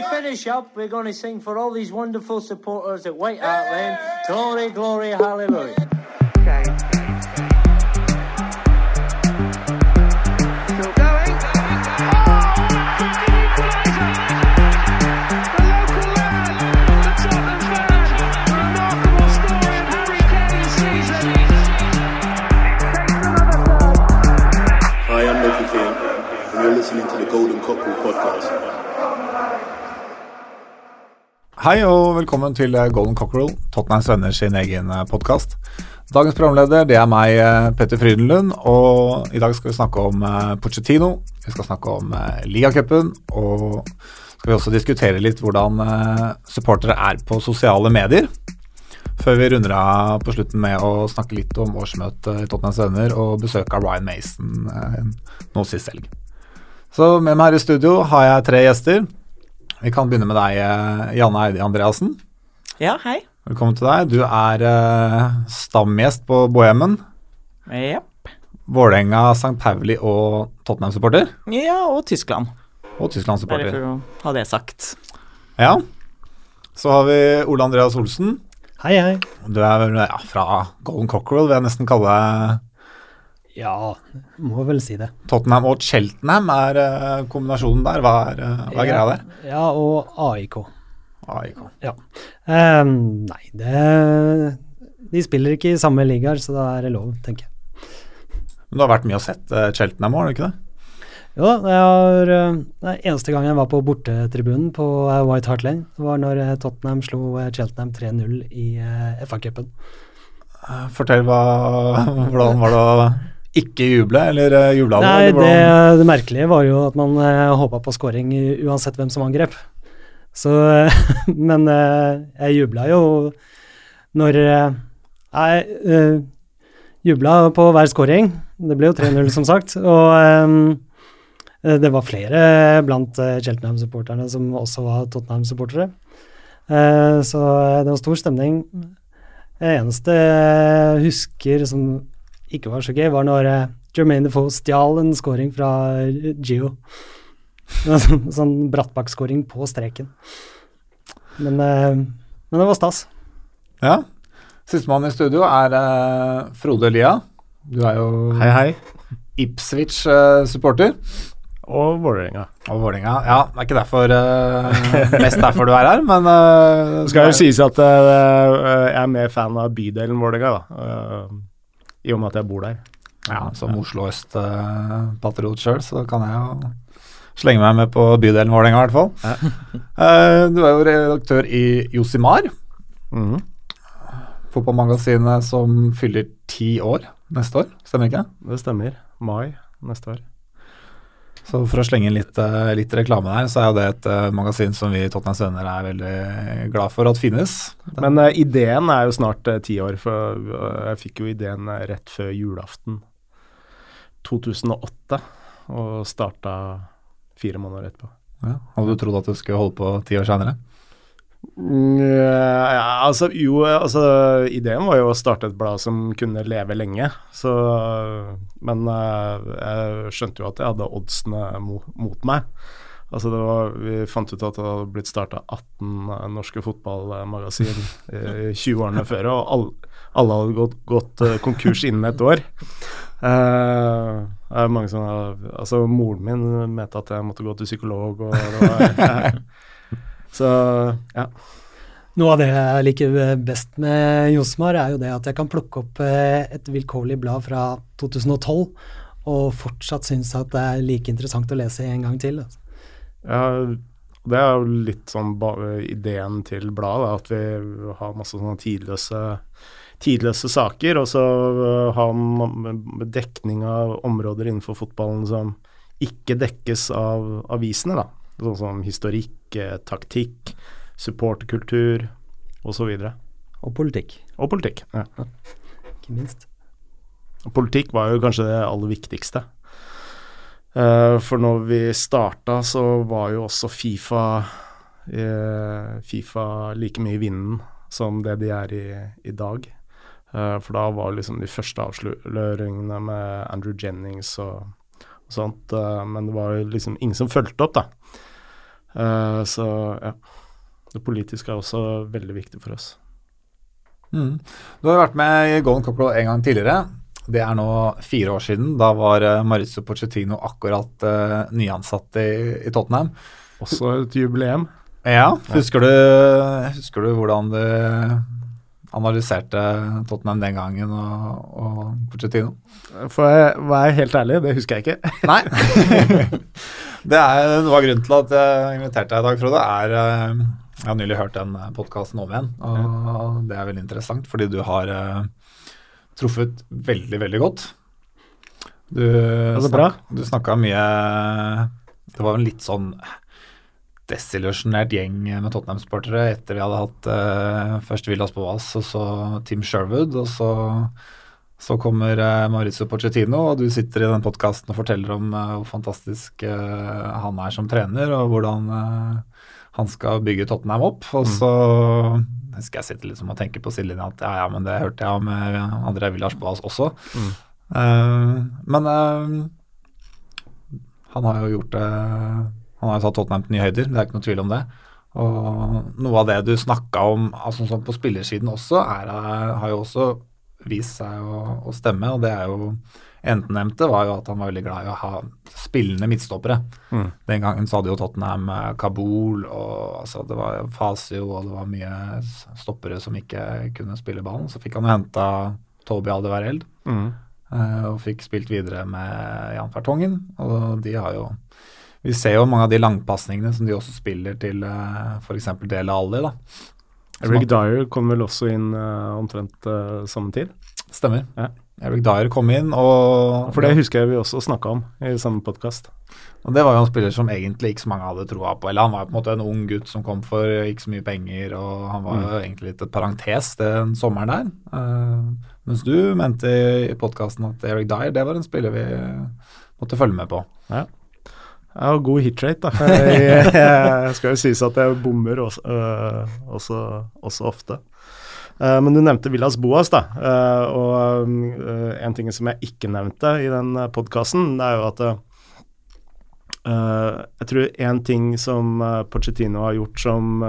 to finish up, we're going to sing for all these wonderful supporters at White Hart Lane. Glory, glory, hallelujah. Okay. Still going. Hi, I'm Loki King, and you're listening to the Golden Cockerel podcast. Hei og velkommen til eh, Golden Cockerel, Tottenhams venner sin egen podkast. Dagens programleder det er meg, eh, Petter Frydenlund, og i dag skal vi snakke om eh, Pochettino. Vi skal snakke om eh, ligacupen, og skal vi også diskutere litt hvordan eh, supportere er på sosiale medier. Før vi runder av på slutten med å snakke litt om årsmøtet i Tottenhams venner og besøk av Ryan Mason eh, nå sist helg. Så med meg her i studio har jeg tre gjester. Vi kan begynne med deg, eh, Janne Eide Andreassen. Ja, hei. Velkommen til deg. Du er eh, stamgjest på Bohemen. Jepp. Vålerenga, St. Pauli og Tottenham-supporter. Ja, og Tyskland. Og Tyskland-supporter. Bare for å ha det sagt. Ja. Så har vi Ole Andreas Olsen. Hei, hei. Du er ja, fra Golden Cockerel, vil jeg nesten kalle det. Ja, må vel si det. Tottenham og Cheltenham er eh, kombinasjonen der. Hva er, eh, hva er greia der? Ja, og AIK. AIK. Ja. Um, nei, det De spiller ikke i samme ligaer, så da er det lov, tenker jeg. Men du har vært mye og sett Cheltenham Cheltenham, har du ikke det? Jo eh, Det er eneste gang jeg var på bortetribunen på eh, White Hart Lane, det var når eh, Tottenham slo eh, Cheltenham 3-0 i uh, FA-cupen. Eh, Fortell hva, hvordan var det å ikke juble, eller uh, jubla du? Nei, eller det, det merkelige var jo at man uh, håpa på scoring uansett hvem som angrep. Så uh, Men uh, jeg jubla jo når Jeg jubla på hver scoring. Det ble jo 3-0, som sagt. Og eh, det var flere blant Cheltenham-supporterne som også var Tottenham-supportere. Eh, så det var stor stemning. Det eneste jeg husker som ikke var så gøy, var når eh, Jermaine Defoe stjal en scoring fra Gio. Sånn, sånn brattbakkskåring på streken. Men, eh, men det var stas. Ja. Sistemann i studio er eh, Frode Lia. Du er jo Hei, hei. Ipswich-supporter. Og Vålerenga. Og Vålerenga. Ja, det er ikke derfor uh, mest derfor du er her, men uh, Det skal jo sies at uh, jeg er mer fan av bydelen Vålerenga, da. eh, I og med at jeg bor der. Ja, som Oslo Øst-patriot uh, sjøl, så kan jeg jo slenge meg med på bydelen Vålerenga, i hvert fall. Eh, du er jo redaktør i Josimar, Mhm. fotballmagasinet som fyller ti år neste år, stemmer ikke? Det stemmer. Mai neste år. Så for å slenge inn litt, eh, litt reklame der, så er jo det et eh, magasin som vi i Tottenhams Venner er veldig glad for at finnes. Men uh, ideen er jo snart ti ti år, for eh, jeg fikk jo ideen eh, rett før julaften 2008, og starta fire måneder etterpå. Ja. Hadde du trodd at du skulle holde på ti år seinere? Mm, Ja, altså, jo, altså Ideen var jo å starte et blad som kunne leve lenge. Så, men eh, jeg skjønte jo at jeg hadde oddsene mot, meg. Altså det var, Vi fant ut at det hadde blitt starta 18 norske fotballmagasin i 20-årene før, og alle, alle hadde gått, gått eh, konkurs innen et år. Uh, mange som altså Moren min mente at jeg måtte gå til psykolog. og det var, Så ja. Noe av det jeg liker best med Josmar, er jo det at jeg kan plukke opp eh, et vilkårlig blad fra 2012 og fortsatt synes at det er like interessant å lese en gang til. Altså. Ja, det er jo litt sånn ideen til bladet, at vi har masse sånne tidløse, tidløse saker, og så har ha dekning av områder innenfor fotballen som ikke dekkes av avisene, da. Sånn som historikk, eh, taktikk, supporterkultur osv. Og, Og politikk, og politikk. Ja. ikke minst. Politikk var jo kanskje det aller viktigste. Eh, for når vi starta, så var jo også Fifa eh, Fifa like mye i vinden som det de er i, i dag. For da var liksom de første avsløringene med Andrew Jennings og, og sånt, men det var liksom ingen som fulgte opp, da. Eh, så ja. Det politiske er også veldig viktig for oss. Mm. Du har vært med i Golden Cockroach en gang tidligere. Det er nå fire år siden. Da var uh, Pochettino akkurat uh, nyansatt i, i, Tottenham. Også et jubileum. Ja. Husker du, husker du hvordan du analyserte Tottenham den gangen og, og Pochettino? For å være helt ærlig, det husker jeg ikke. Nei. det er noe av grunnen til at jeg inviterte deg i dag, Frode, er uh, jeg har nylig hørt den podkasten om igjen, og det er veldig interessant, fordi du har uh, truffet veldig, veldig godt. Du, snak, du snakka mye Det var en litt sånn desillusjonert gjeng med Tottenham-sportere etter vi hadde hatt uh, først Villas Boas og så Tim Sherwood, og så, så kommer uh, Maurizio Pochettino, og du sitter i den podkasten og forteller om uh, hvor fantastisk han er som trener, og hvordan han skal bygge Tottenham opp. Og mm. så skal jeg sitte liksom og tenke på sidelinja at ja, ja, men det hørte jeg om André Villars Boas også. Mm. Uh, men uh, han har jo gjort det Han har jo tatt Tottenham til nye høyder, det er ikke noe tvil om det. Og noe av det du snakka om altså sånn på spillersiden også, er, eh, har jo også vist seg å, å stemme, og det er jo enten nevnte, var jo at han var veldig glad i å ha spillende midtstoppere. Mm. Den gangen så hadde jo Tottenham eh, Kabul, og altså, det var Fasio, og det var mye stoppere som ikke kunne spille ballen. Så fikk han jo henta Toby Aldevereld, mm. uh, og fikk spilt videre med Jan Fertongen. Og de har jo Vi ser jo mange av de langpasningene som de også spiller til eh, f.eks. Dele Alli, da. Eric Dyer kom vel også inn uh, omtrent uh, samme tid? Stemmer. Ja. Eric Dyer kom inn, og For det husker jeg vi også snakka om i samme podkast. Og det var jo en spiller som egentlig ikke så mange hadde troa på. Eller han var på en måte en ung gutt som kom for ikke så mye penger, og han var mm. jo egentlig litt et parentes den sommeren der. Uh, mens du mente i podkasten at Eric Dyer, det var en spiller vi måtte følge med på. Ja. Jeg har god hitrate, da. Jeg, jeg skal jo sies at jeg bommer også, øh, også, også ofte. Uh, men du nevnte Villas Boas, da. Uh, og uh, en ting som jeg ikke nevnte i den podkasten, det er jo at jeg tror en ting som Pochettino har gjort som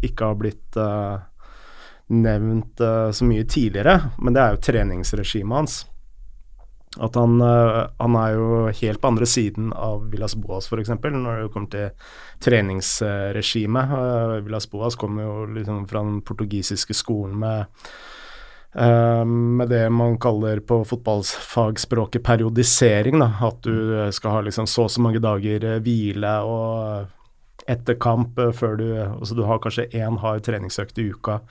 ikke har blitt nevnt så mye tidligere, men det er jo treningsregimet hans. At han, eh, han, er jo helt på andre siden av Villas Boas, f.eks., når det kommer til treningsregimet. Uh, Villas Boas kommer jo liksom fra den portugisiske skolen med, uh, med det man kaller på fotballfagspråket periodisering. Da. At du skal ha liksom så og så mange dager hvile og etter kamp før du Altså du har kanskje én hard treningsøkt i uka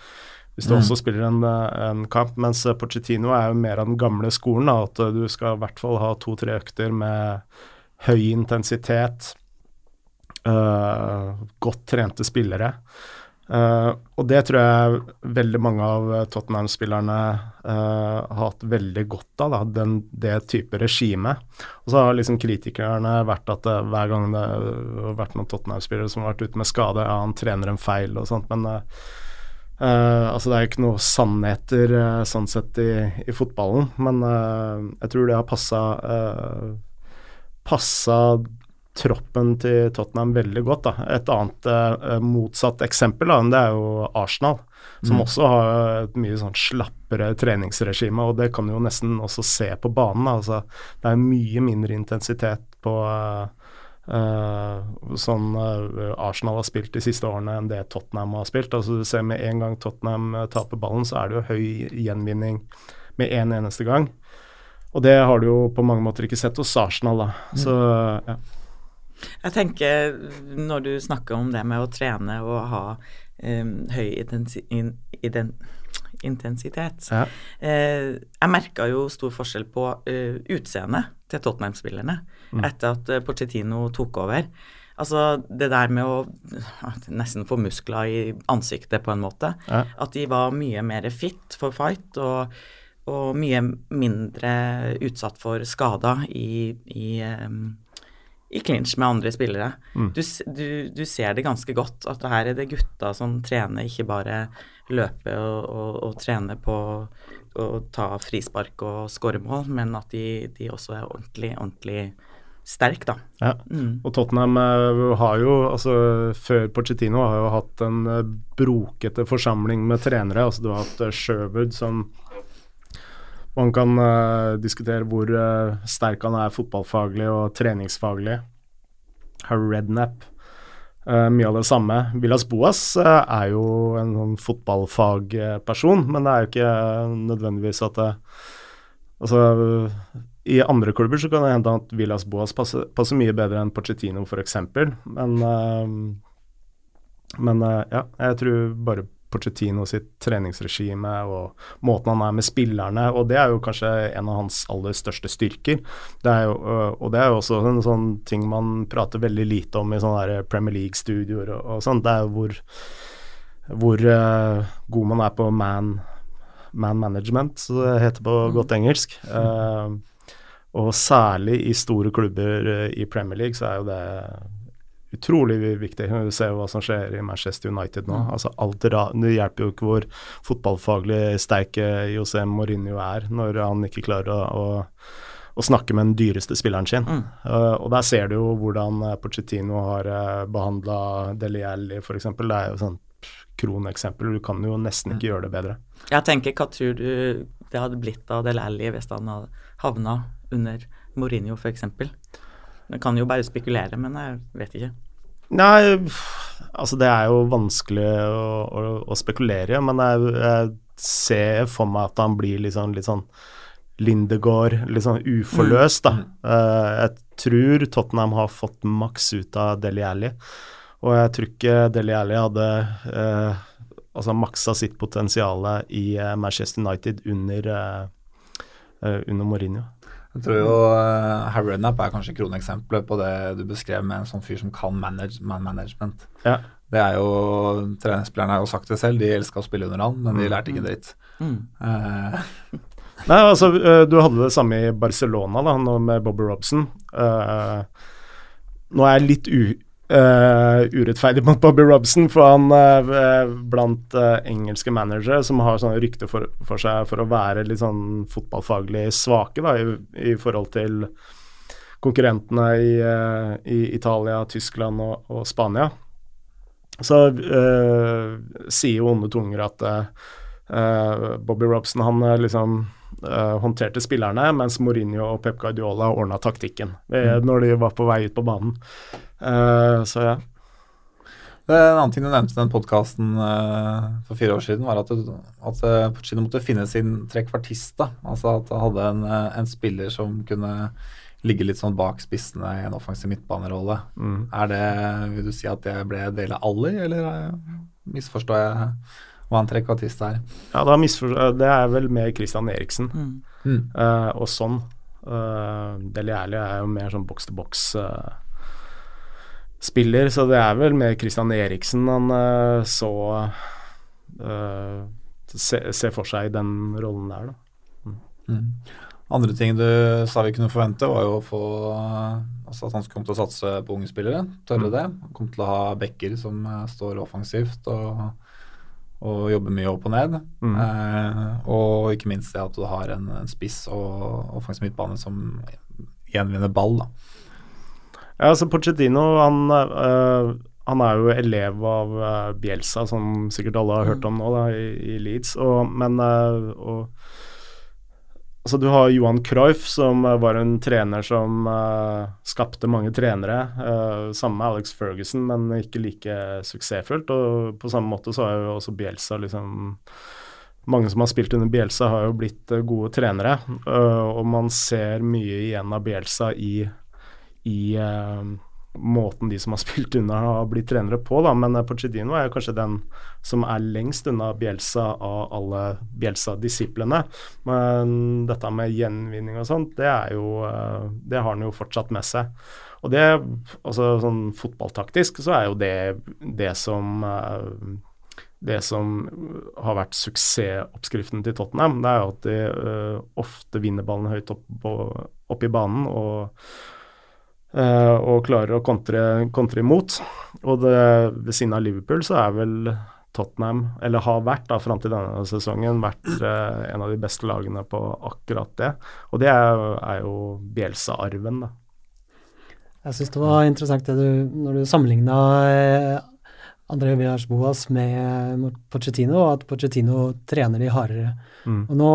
hvis du mm. også spiller en, en, kamp. Mens Pochettino er jo mer av den gamle skolen, da, at du skal i hvert fall ha to-tre økter med høy intensitet, uh, godt trente spillere. Uh, og det tror jeg veldig mange av Tottenham-spillerne uh, har hatt veldig godt av, da, den, det type regime. Og så har liksom kritikerne vært at uh, hver gang det har vært noen Tottenham-spillere som har vært ute med skade, ja, han trener en feil og sånt, men Uh, altså Det er jo ikke noe sannheter uh, sånn sett i, i fotballen, men uh, jeg tror det har passa Passa troppen til Tottenham veldig godt. Da. Et annet motsatt eksempel da, det er jo Arsenal, som mm. også har et mye sånn slappere treningsregime. og Det kan du jo nesten også se på banen. Altså, det er mye mindre intensitet på uh, Uh, sånn uh, Arsenal har spilt de siste årene enn det Tottenham har spilt. Altså Du ser med en gang Tottenham uh, taper ballen, så er det jo høy gjenvinning med en eneste gang. Og det har du jo på mange måter ikke sett hos Arsenal, da. Mm. Så ja. Jeg tenker, når du snakker om det med å trene og ha um, høy intensi in, intensitet ja. Jeg merka jo stor forskjell på utseendet til Tottenham-spillerne mm. etter at eh, Pochettino tok over. Altså det der med å nesten få muskler i ansiktet, på en måte. Ja. At de var mye mer fit for fight og, og mye mindre utsatt for skader i, i, i clinch med andre spillere. Mm. Du, du, du, ser det ganske godt at her er det gutta som trener, ikke bare løpe og, og, og trene på å ta frispark og skåre mål, men at de, de også er ordentlig, ordentlig sterk, da. Ja. Mm. Og Tottenham eh, har jo, altså før Pochettino, har jo hatt en eh, brokete forsamling med trenere. Altså du har hatt uh, Sherwood som man kan uh, diskutere hvor uh, sterk han er fotballfaglig og treningsfaglig. Harry Rednap. Eh, mye av det samme. Villas Boas uh, er jo en sånn fotballfagperson, men det er jo ikke nødvendigvis at det Altså, i andre klubber så kan det hende at Villas Boas passer, passer mye bedre enn Pochettino f.eks., men uh, Men ja, jeg tror bare Pochettino sitt treningsregime og måten han er med spillerne, og det er jo kanskje en av hans aller største styrker. Det jo, øh, og det er jo også en sånn ting man prater veldig lite om i sånne Premier League-studioer og, og sånn. Det er jo hvor, hvor uh, god man er på man, man management, så det heter på godt engelsk. Uh, og særlig i store klubber i Premier League så er jo det utrolig viktig. Du ser hva som skjer i Manchester United nå. Altså alt Det hjelper jo ikke hvor fotballfaglig sterk eh, José Mourinho er når han ikke klarer å, å, å snakke med den dyreste spilleren sin. Mm. Uh, og der ser du jo hvordan uh, Pochettino har uh, behandla Deli Alli f.eks. Det er jo sånn kroneksempel. Du kan jo nesten ikke gjøre det bedre. Jeg tenker, hva tror du det hadde blitt av Del Alli hvis han hadde havna under Mourinho, f.eks.? Jeg kan jo bare spekulere, men jeg vet ikke. Nei, altså det er jo vanskelig å, å, å spekulere i, men jeg, jeg ser for meg at han blir sånn, litt sånn Lindegård, litt sånn uforløst, da. Eh, jeg tror Tottenham har fått maks ut av Deli Alli, og jeg tror ikke Deli Alli hadde uh, altså maksa sitt potensial i uh, Manchester United under, under Mourinho. Jeg tror jo uh, Harry Redknapp er kanskje kroneksempelet på det du beskrev med en sånn fyr som kan manage, man management. Ja. Det er jo Treningsspillerne har jo sagt det selv, de elska å spille under han, men de lærte ikke dritt. Mm. Eh, Nei, altså, du hadde det samme i Barcelona, da, nå med Bobby Robson. Uh, nå er jeg litt u, uh, urettferdig mot Bobby Robson, for han uh, blant uh, engelske managere som har sånne rykte for, for seg for å være litt sånn fotballfaglig svake da, i, i forhold til konkurrentene i, i Italia, Tyskland og, og Spania. Så sier jo onde tunger at Bobby Robson han liksom håndterte spillerne, mens Mourinho og Pep Guardiola ordna taktikken ved, når de var på vei ut på banen. så ja. Det En annen ting du nevnte i den podkasten for fire år siden, var at, du, at Pochettino måtte finne sin trekvartist. da. Altså at han hadde en, en spiller som kunne ligge litt sånn bak spissene i en offensiv midtbanerolle. Mm. Er det, Vil du si at det ble del av Ali, eller misforstår jeg hva en trekvartist er? Ja, da Det er vel med Christian Eriksen Mm. Mm. eh, og sånn. Uh, Deli Alli er jo mer sånn boks-til-boks eh, spiller, så det er vel med Christian Eriksen han uh, så uh, ser se for seg i den rollen der, da. Mm. Andre ting du sa vi kunne forvente, var jo å få altså at han kom til å satse på unge spillere. Tørre Mm. det. Kom til å ha backer som eh, står offensivt og, og jobber mye opp og ned. Mm. Eh, og ikke minst det at du har en, en spiss og offensiv midtbane som gjenvinner ball. da. Ja, altså Pochettino, han, øh, han er jo elev av øh, Bielsa, som sikkert alle har hørt om nå, da, i, i Leeds. Og, men øh, og, altså, du har Johan Cruyff, som øh, var en trener som uh, skapte mange trenere. Uh, samme med Alex Ferguson, men ikke like suksessfullt. Og på samme måte så har jo også Bielsa liksom mange som har spilt under Bielsa, har jo blitt uh, gode trenere. og man ser mye igjen av Bielsa i i eh, måten de som har spilt unna, har blitt trenere på. Da. Men eh, Pochettino er kanskje den som er lengst unna Bielsa av alle Bielsa-disiplene. Men dette med gjenvinning og sånt, det er jo eh, Det har han jo fortsatt med seg. Og det, altså sånn fotballtaktisk, så er jo det det som eh, det som har vært suksessoppskriften til Tottenham, det er jo at de ofte vinner ballen høyt opp, på, opp i banen og og klarer å kontre, kontre imot. Og det, ved siden av Liverpool så er vel Tottenham, eller har vært da fram til denne sesongen, vært eh, en av de beste lagene på akkurat det. Og det er, er jo Bjelsa-arven, da. Jeg syns det var interessant det du, når du sammenligna eh, André Villas-Boas med Pochettino, og at Pochettino trener de hardere. Mm. Og nå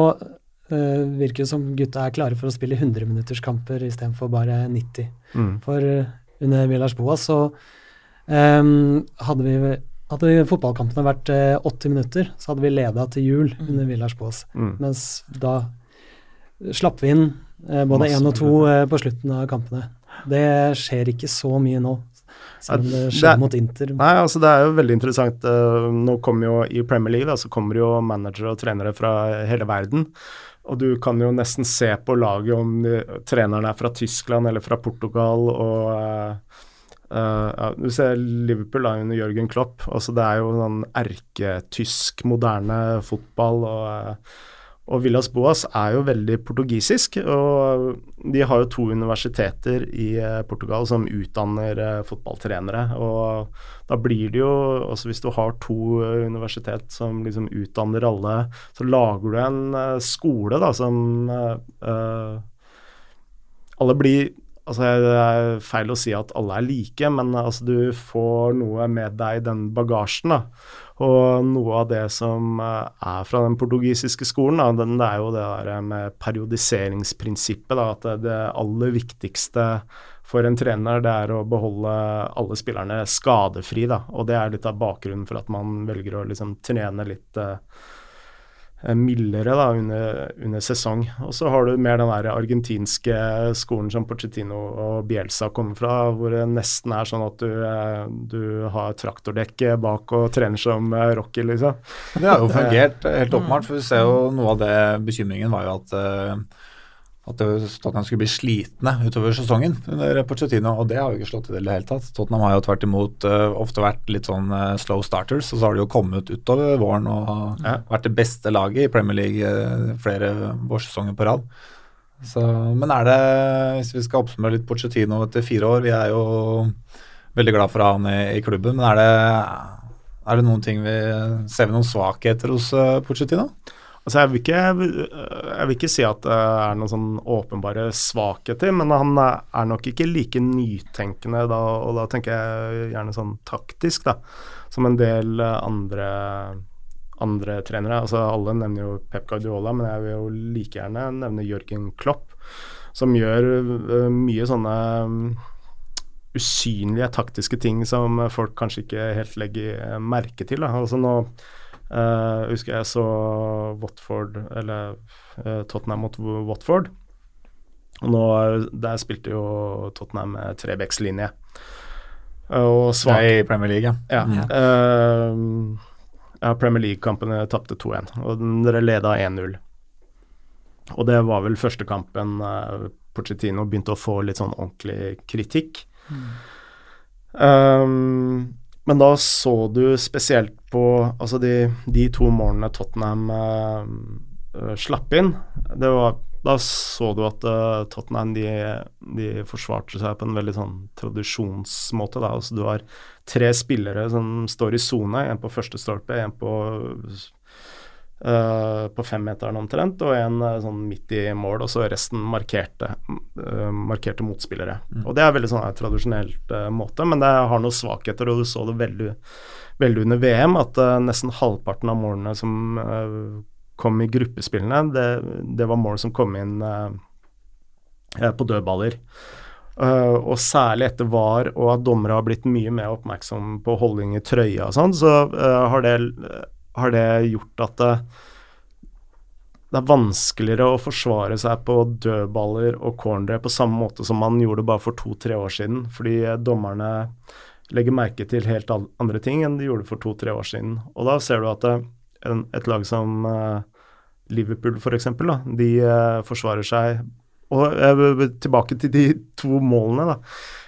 eh, virker det som gutta er klare for å spille 100-minutterskamper istedenfor bare 90. Mm. For eh, under Villas-Boas så um, hadde vi hadde fotballkampene vært eh, 80 minutter, så hadde vi leda til jul under Villas-Boas. Mm. Mens da slapp vi inn uh, både én og to eh, på slutten av kampene. Det skjer ikke så mye nå, selv om det skjer er- mot Inter. Nei, altså det er jo veldig interessant. eh, Nå kommer jo i Premier League, da, så kommer jo managere og trenere fra hele verden. Og du kan jo nesten se på laget om treneren er fra Tyskland eller fra Portugal og uh, uh, Du ser Liverpool er under Jørgen Klopp. altså Det er jo sånn erketysk, moderne fotball. og eh, og Villas Boas er jo veldig portugisisk, og de har jo to universiteter i eh, Portugal som utdanner eh, fotballtrenere. Og da blir det jo altså Hvis du har to eh, universitet som liksom utdanner alle, så lager du en skole da som eh, Alle blir Altså, Det er feil å si at alle er like, men altså, du får noe med deg i den bagasjen. da. Og noe av det som eh, er fra den portugisiske skolen, da, det er jo det der med periodiseringsprinsippet. Da, at det, aller viktigste for en trener det er å beholde alle spillerne skadefri. Da, og det er litt av bakgrunnen for at man velger å liksom trene litt eh, mildere da, under, under sesong. Og så har du mer den der argentinske skolen som Pochettino og Bielsa kommer fra, hvor det nesten er sånn at du, eh, du har traktordekk bak og trener som eh, Rocky, liksom. Det har jo fungert eh, helt åpenbart, for vi ser jo noe av det bekymringen var jo at eh, at Tottenham skulle bli slitne utover sesongen under Pochettino, og det har jo ikke slått til i det hele tatt. Tottenham har jo tvert imot uh, ofte vært litt sånn uh, slow starters, og så har de jo kommet utover våren og Ja. vært det beste laget i Premier League uh, flere vårsesonger på rad. Så, men er det, hvis vi skal oppsummere litt Pochettino etter fire år, vi er jo veldig glad for å ha han i, i klubben, men er det, er det noen ting vi Ser vi noen svakheter hos Pochettino? Altså, jeg vil, ikke, jeg vil ikke si at det er noen sånn åpenbare svakheter, men han er nok ikke like nytenkende da, og da tenker jeg gjerne sånn taktisk, da, som en del andre, andre trenere. Altså, alle nevner jo Pep Guardiola, men jeg vil jo like gjerne nevne Jørgen Klopp, som gjør øh, mye sånne mm, usynlige taktiske ting som folk kanskje ikke helt legger merke til. Da. Altså nå Uh, husker jeg så Watford, eller uh, Tottenham mot Watford. Og nå, Der spilte jo Tottenham med trebekslinje. Uh, og svak i Premier League, ja. ja. Uh, ja, Premier League-kampene tapte 2-1, og dere leda 1-0. Og det var vel første kampen uh, Pochettino begynte å få litt sånn ordentlig kritikk. Um, men da så du spesielt på altså de, de to målene Tottenham uh, slapp inn. Det var, da så du at uh, Tottenham de, de forsvarte seg på en veldig sånn tradisjonsmåte. Da. Altså, du har tre spillere som står i sone, en på første stolpe, en på Uh, på femmeteren omtrent, og en uh, sånn midt i mål, og så resten markerte, uh, markerte motspillere. Og Det er veldig sånn tradisjonelt måte, men det har noen svakheter, og du så det veldig, veldig under VM, at nesten halvparten av målene som kom i gruppespillene, det, det, var mål som kom inn på dødballer. og særlig etter VAR og at dommere har blitt mye mer oppmerksom på holdning i trøya og sånn, så har det har det gjort at det, det, er vanskeligere å forsvare seg på dødballer og cornere på samme måte som man gjorde bare for to-tre år siden, fordi dommerne legger merke til helt andre ting enn de gjorde for to-tre år siden. Og da ser du at det, en, et lag som uh, Liverpool f.eks., de uh, forsvarer seg Og uh, tilbake til de to målene, da.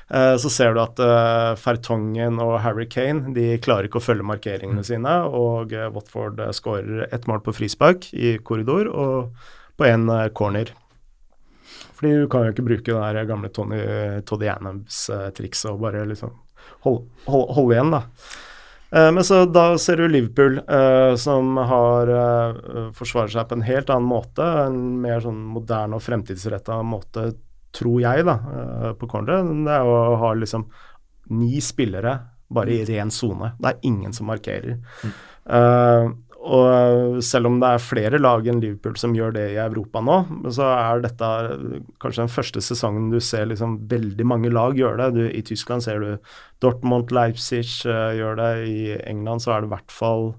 Så ser du at uh, Fertongen og Harry Kane de klarer ikke å følge markeringene sine, og uh, Watford skårer ett mål på frispark i korridor og på én corner. Fordi du kan jo ikke bruke det der gamle Tony, Toddy Adams-trikset og bare liksom holde hold, hold igjen, da. men så da ser du Liverpool, som har forsvarer seg på en helt annen måte, en mer sånn moderne og fremtidsretta måte tror jeg, da, uh, på corneret, det er å ha liksom ni spillere bare i ren sone. Det er ingen som markerer. Mm. Uh, og selv om det er flere lag enn Liverpool som gjør det i Europa nå, så er dette kanskje den første sesongen du ser liksom veldig mange lag gjøre det. Du, I Tyskland ser du Dortmund, Leipzig uh, gjør det. I England så er det i hvert fall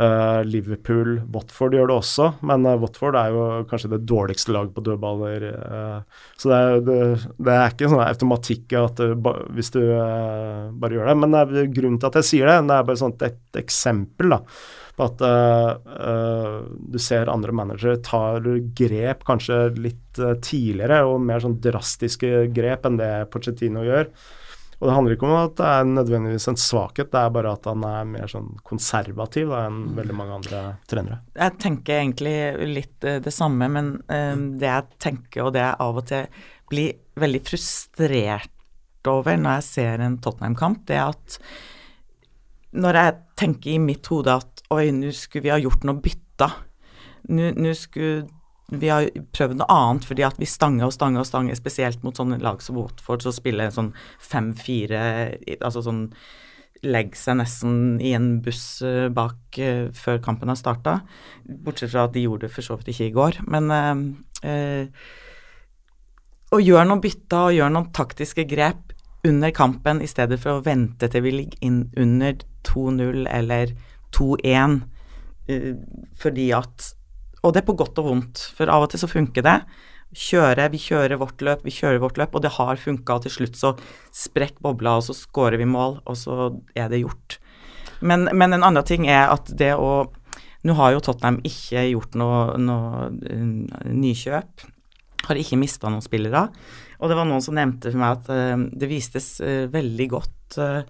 uh, Liverpool. Watford gjør det også, men uh, Watford er jo kanskje det dårligste laget på dødballer. så det er, det, det er, ikke sånn automatikk at ba, hvis du bare gjør det. Men grunnen til at jeg sier det, det er bare sånt et, eksempel. da på at uh, du ser andre managere tar grep kanskje litt uh, tidligere og mer sånn drastiske grep enn det Pochettino gjør. Og det handler ikke om at det er nødvendigvis en svakhet, det er bare at han er mer sånn konservativ da, enn veldig mange andre trenere. Jeg tenker egentlig litt uh, det samme, men det jeg tenker, og det jeg av og til blir veldig frustrert over når jeg ser en Tottenham-kamp, det er at når jeg tenker i mitt hode at Oi, nå skulle vi ha gjort noe bytta. Nå skulle vi har prøvd noe annet fordi at vi stanger og stanger og stanger, spesielt mot sånne lag som Watford, så spiller sånn 5-4 Altså sånn legge seg nesten i en buss uh, bak uh, før kampen har starta. Bortsett fra at de gjorde det for så vidt ikke i går. Men uh, å gjøre noen bytter og gjøre noen taktiske grep under kampen i stedet for å vente til vi ligger inn under 2-0 eller 2-1 uh, fordi at Og det er på godt og vondt, for av og til så funker det. Kjøre, vi kjører vårt løp, vi kjører vårt løp, og det har funka. Og til slutt så sprekker bobla, og så scorer vi mål, og så er det gjort. Men, men en annen ting er at det å Nå har jo Tottenham ikke gjort noe, noe uh, nykjøp. Har ikke mista noen spillere. Og det var noen som nevnte for meg at uh, det vistes uh, veldig godt uh,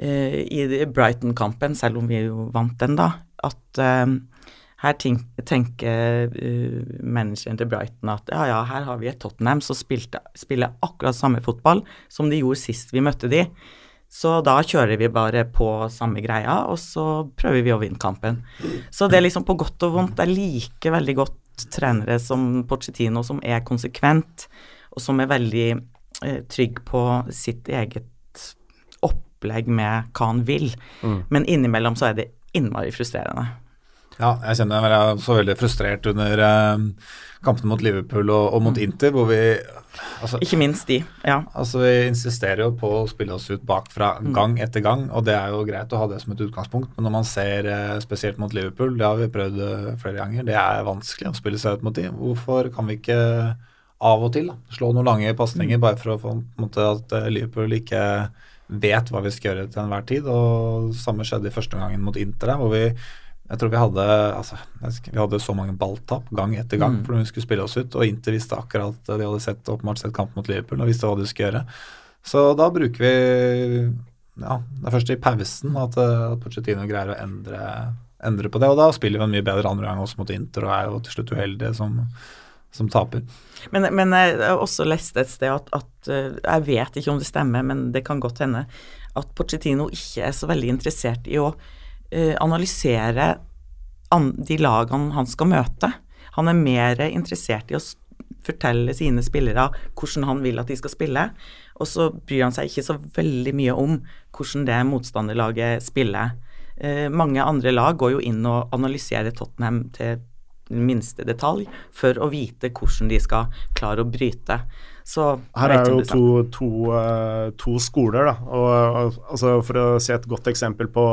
Eh, i Brighton-kampen, selv om vi jo vant den, da, at her tenker uh, manageren til Brighton at ja, ja, her har vi et Tottenham som spiller akkurat samme fotball som de gjorde sist vi møtte de. Så da kjører vi bare på samme greia, og så prøver vi å vinne kampen. Så det er liksom på godt og vondt. Jeg liker veldig godt trenere som Pochettino, som er konsekvent, og som er veldig eh, trygg på sitt eget opplegg med hva han vil. Mm. Men innimellom så er det innmari frustrerende. Ja, jeg kjenner jeg var så veldig frustrert under eh, kampene mot Liverpool og, og mot mm. Inter, hvor vi altså, Ikke minst de, ja. Altså, vi insisterer jo på å spille oss ut bakfra mm. gang etter gang, og det er jo greit å ha det som et utgangspunkt, men når man ser eh, spesielt mot Liverpool, det har vi prøvd eh, flere ganger, det er vanskelig å spille seg ut mot de. Hvorfor kan vi ikke av og til da, slå noen lange pasninger mm. bare for å få måte, at Liverpool ikke vet hva vi skal gjøre til enhver tid. og Samme skjedde i første gangen mot Inter, hvor vi jeg tror vi hadde, altså, vi hadde så mange balltap gang etter gang mm. fordi vi skulle spille oss ut. Og Inter visste akkurat De hadde sett, åpenbart sett kamp mot Liverpool og visste hva de skulle gjøre. Så da bruker vi ja, Det er først i pausen at, at Pochettino greier å endre, endre, på det. Og da spiller vi en mye bedre andre gang også mot Inter og er jo til slutt uheldige som, som taper. Men, men, jeg har også lest et sted at, at, eh, Jeg vet ikke om det stemmer, men det kan godt hende at Pochettino ikke er så veldig interessert i å analysere an, de lagene han skal møte. Han er mer interessert i å fortelle sine spillere hvordan han vil at de skal spille, og så bryr han seg ikke så veldig mye om hvordan det motstanderlaget spiller. Uh, mange andre lag går jo inn og analyserer Tottenham til minste detalj for å vite hvordan de skal klare å bryte. Så, Her er jo to, to, uh, to, skoler, da. Og, altså for å se et godt eksempel på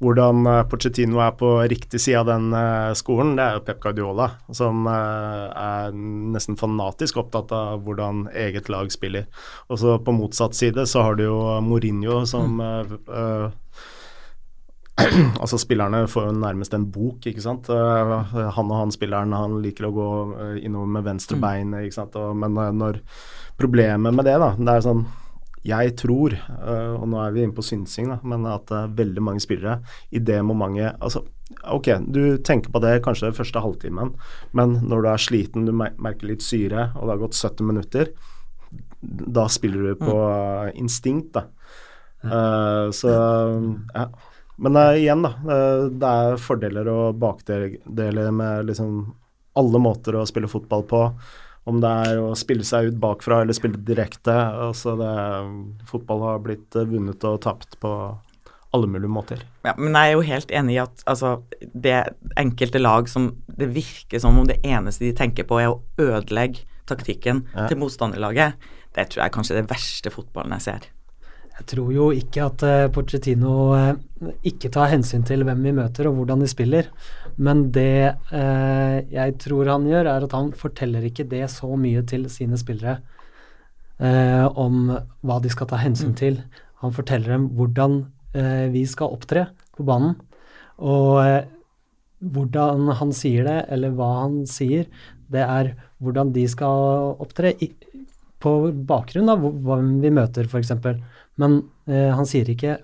hvordan uh, Pochettino er på riktig side av den uh, skolen, det er jo Pep Guardiola, som er nesten fanatisk opptatt av hvordan eget lag spiller. Og så på motsatt side så har du jo Mourinho som mm altså Spillerne får jo nærmest en bok, ikke sant. Han og han spilleren han liker å gå innover med venstre mm. bein, ikke sant. Men når Problemet med det, da, det er sånn Jeg tror, og nå er vi inne på synsing, da, men at veldig mange spillere i det momentet Altså, ok, du tenker på det kanskje første halvtimen, men når du er sliten, du merker litt syre, og det har gått 70 minutter, da spiller du på mm. instinkt, da. så ja. Men uh, igjen, da. Uh, det er fordeler og bakdeler med liksom alle måter å spille fotball på. Om det er å spille seg ut bakfra eller spille direkte. Altså det, fotball har blitt eh, vunnet og tapt på alle mulige måter. Ja, men jeg er jo helt enig i at altså, det enkelte lag som Det virker som om det eneste de tenker på, er å ødelegge taktikken Ja. til motstanderlaget. Det tror jeg er kanskje det verste fotballen jeg ser. Jeg tror jo ikke at uh, Pochettino uh, ikke tar hensyn til hvem vi møter og hvordan de spiller, men det eh, jeg tror han gjør, er at han forteller ikke det så mye til sine spillere eh, om hva de skal ta hensyn til. Han forteller dem hvordan eh, vi skal opptre på banen, og eh, hvordan han sier det, eller hva han sier, det er hvordan de skal opptre i, på bakgrunn av hvem vi møter, f.eks. Men eh, han sier ikke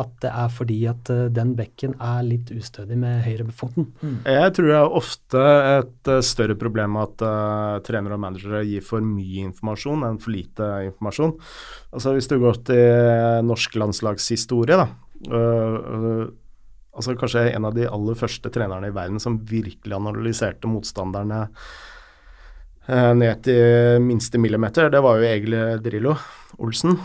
at det er fordi at eh, den bekken er litt ustødig med høyrefoten. Jeg tror det er ofte et uh, større problem at uh, trenere og managere gir for mye informasjon enn for lite informasjon. Altså Hvis du går til norsk landslagshistorie, da. øh, altså Kanskje en av de aller første trenerne i verden som virkelig analyserte motstanderne eh, ned til minste millimeter, det var jo Egil Drillo Olsen.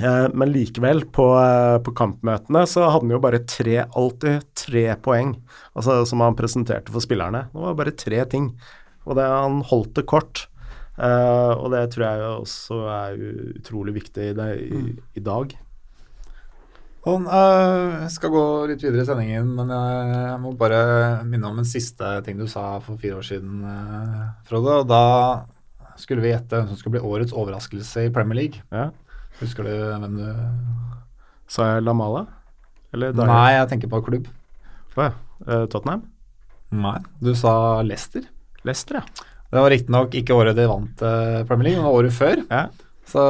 Eh, men likevel, på, eh, på kampmøtene så hadde han jo bare tre, alltid tre poeng, altså som han presenterte for spillerne. Det var bare tre ting, og det, han holdt det kort. Uh, og det tror jeg også er utrolig viktig i, det, i, i dag. Sånn, jeg skal gå litt videre i sendingen, men jeg må bare minne om en siste ting du sa for fire år siden, Frode. Og da skulle vi gjette hvem som skulle bli årets overraskelse i Premier League. Ja. Husker du hvem du Sa jeg Lamala? Eller Dyer? Nei, jeg tenker på klubb. Hva, eh, Tottenham? Nei, du sa Leicester. Leicester, ja. Det var riktignok ikke året de vant eh, Premier League, men året før. ja. Så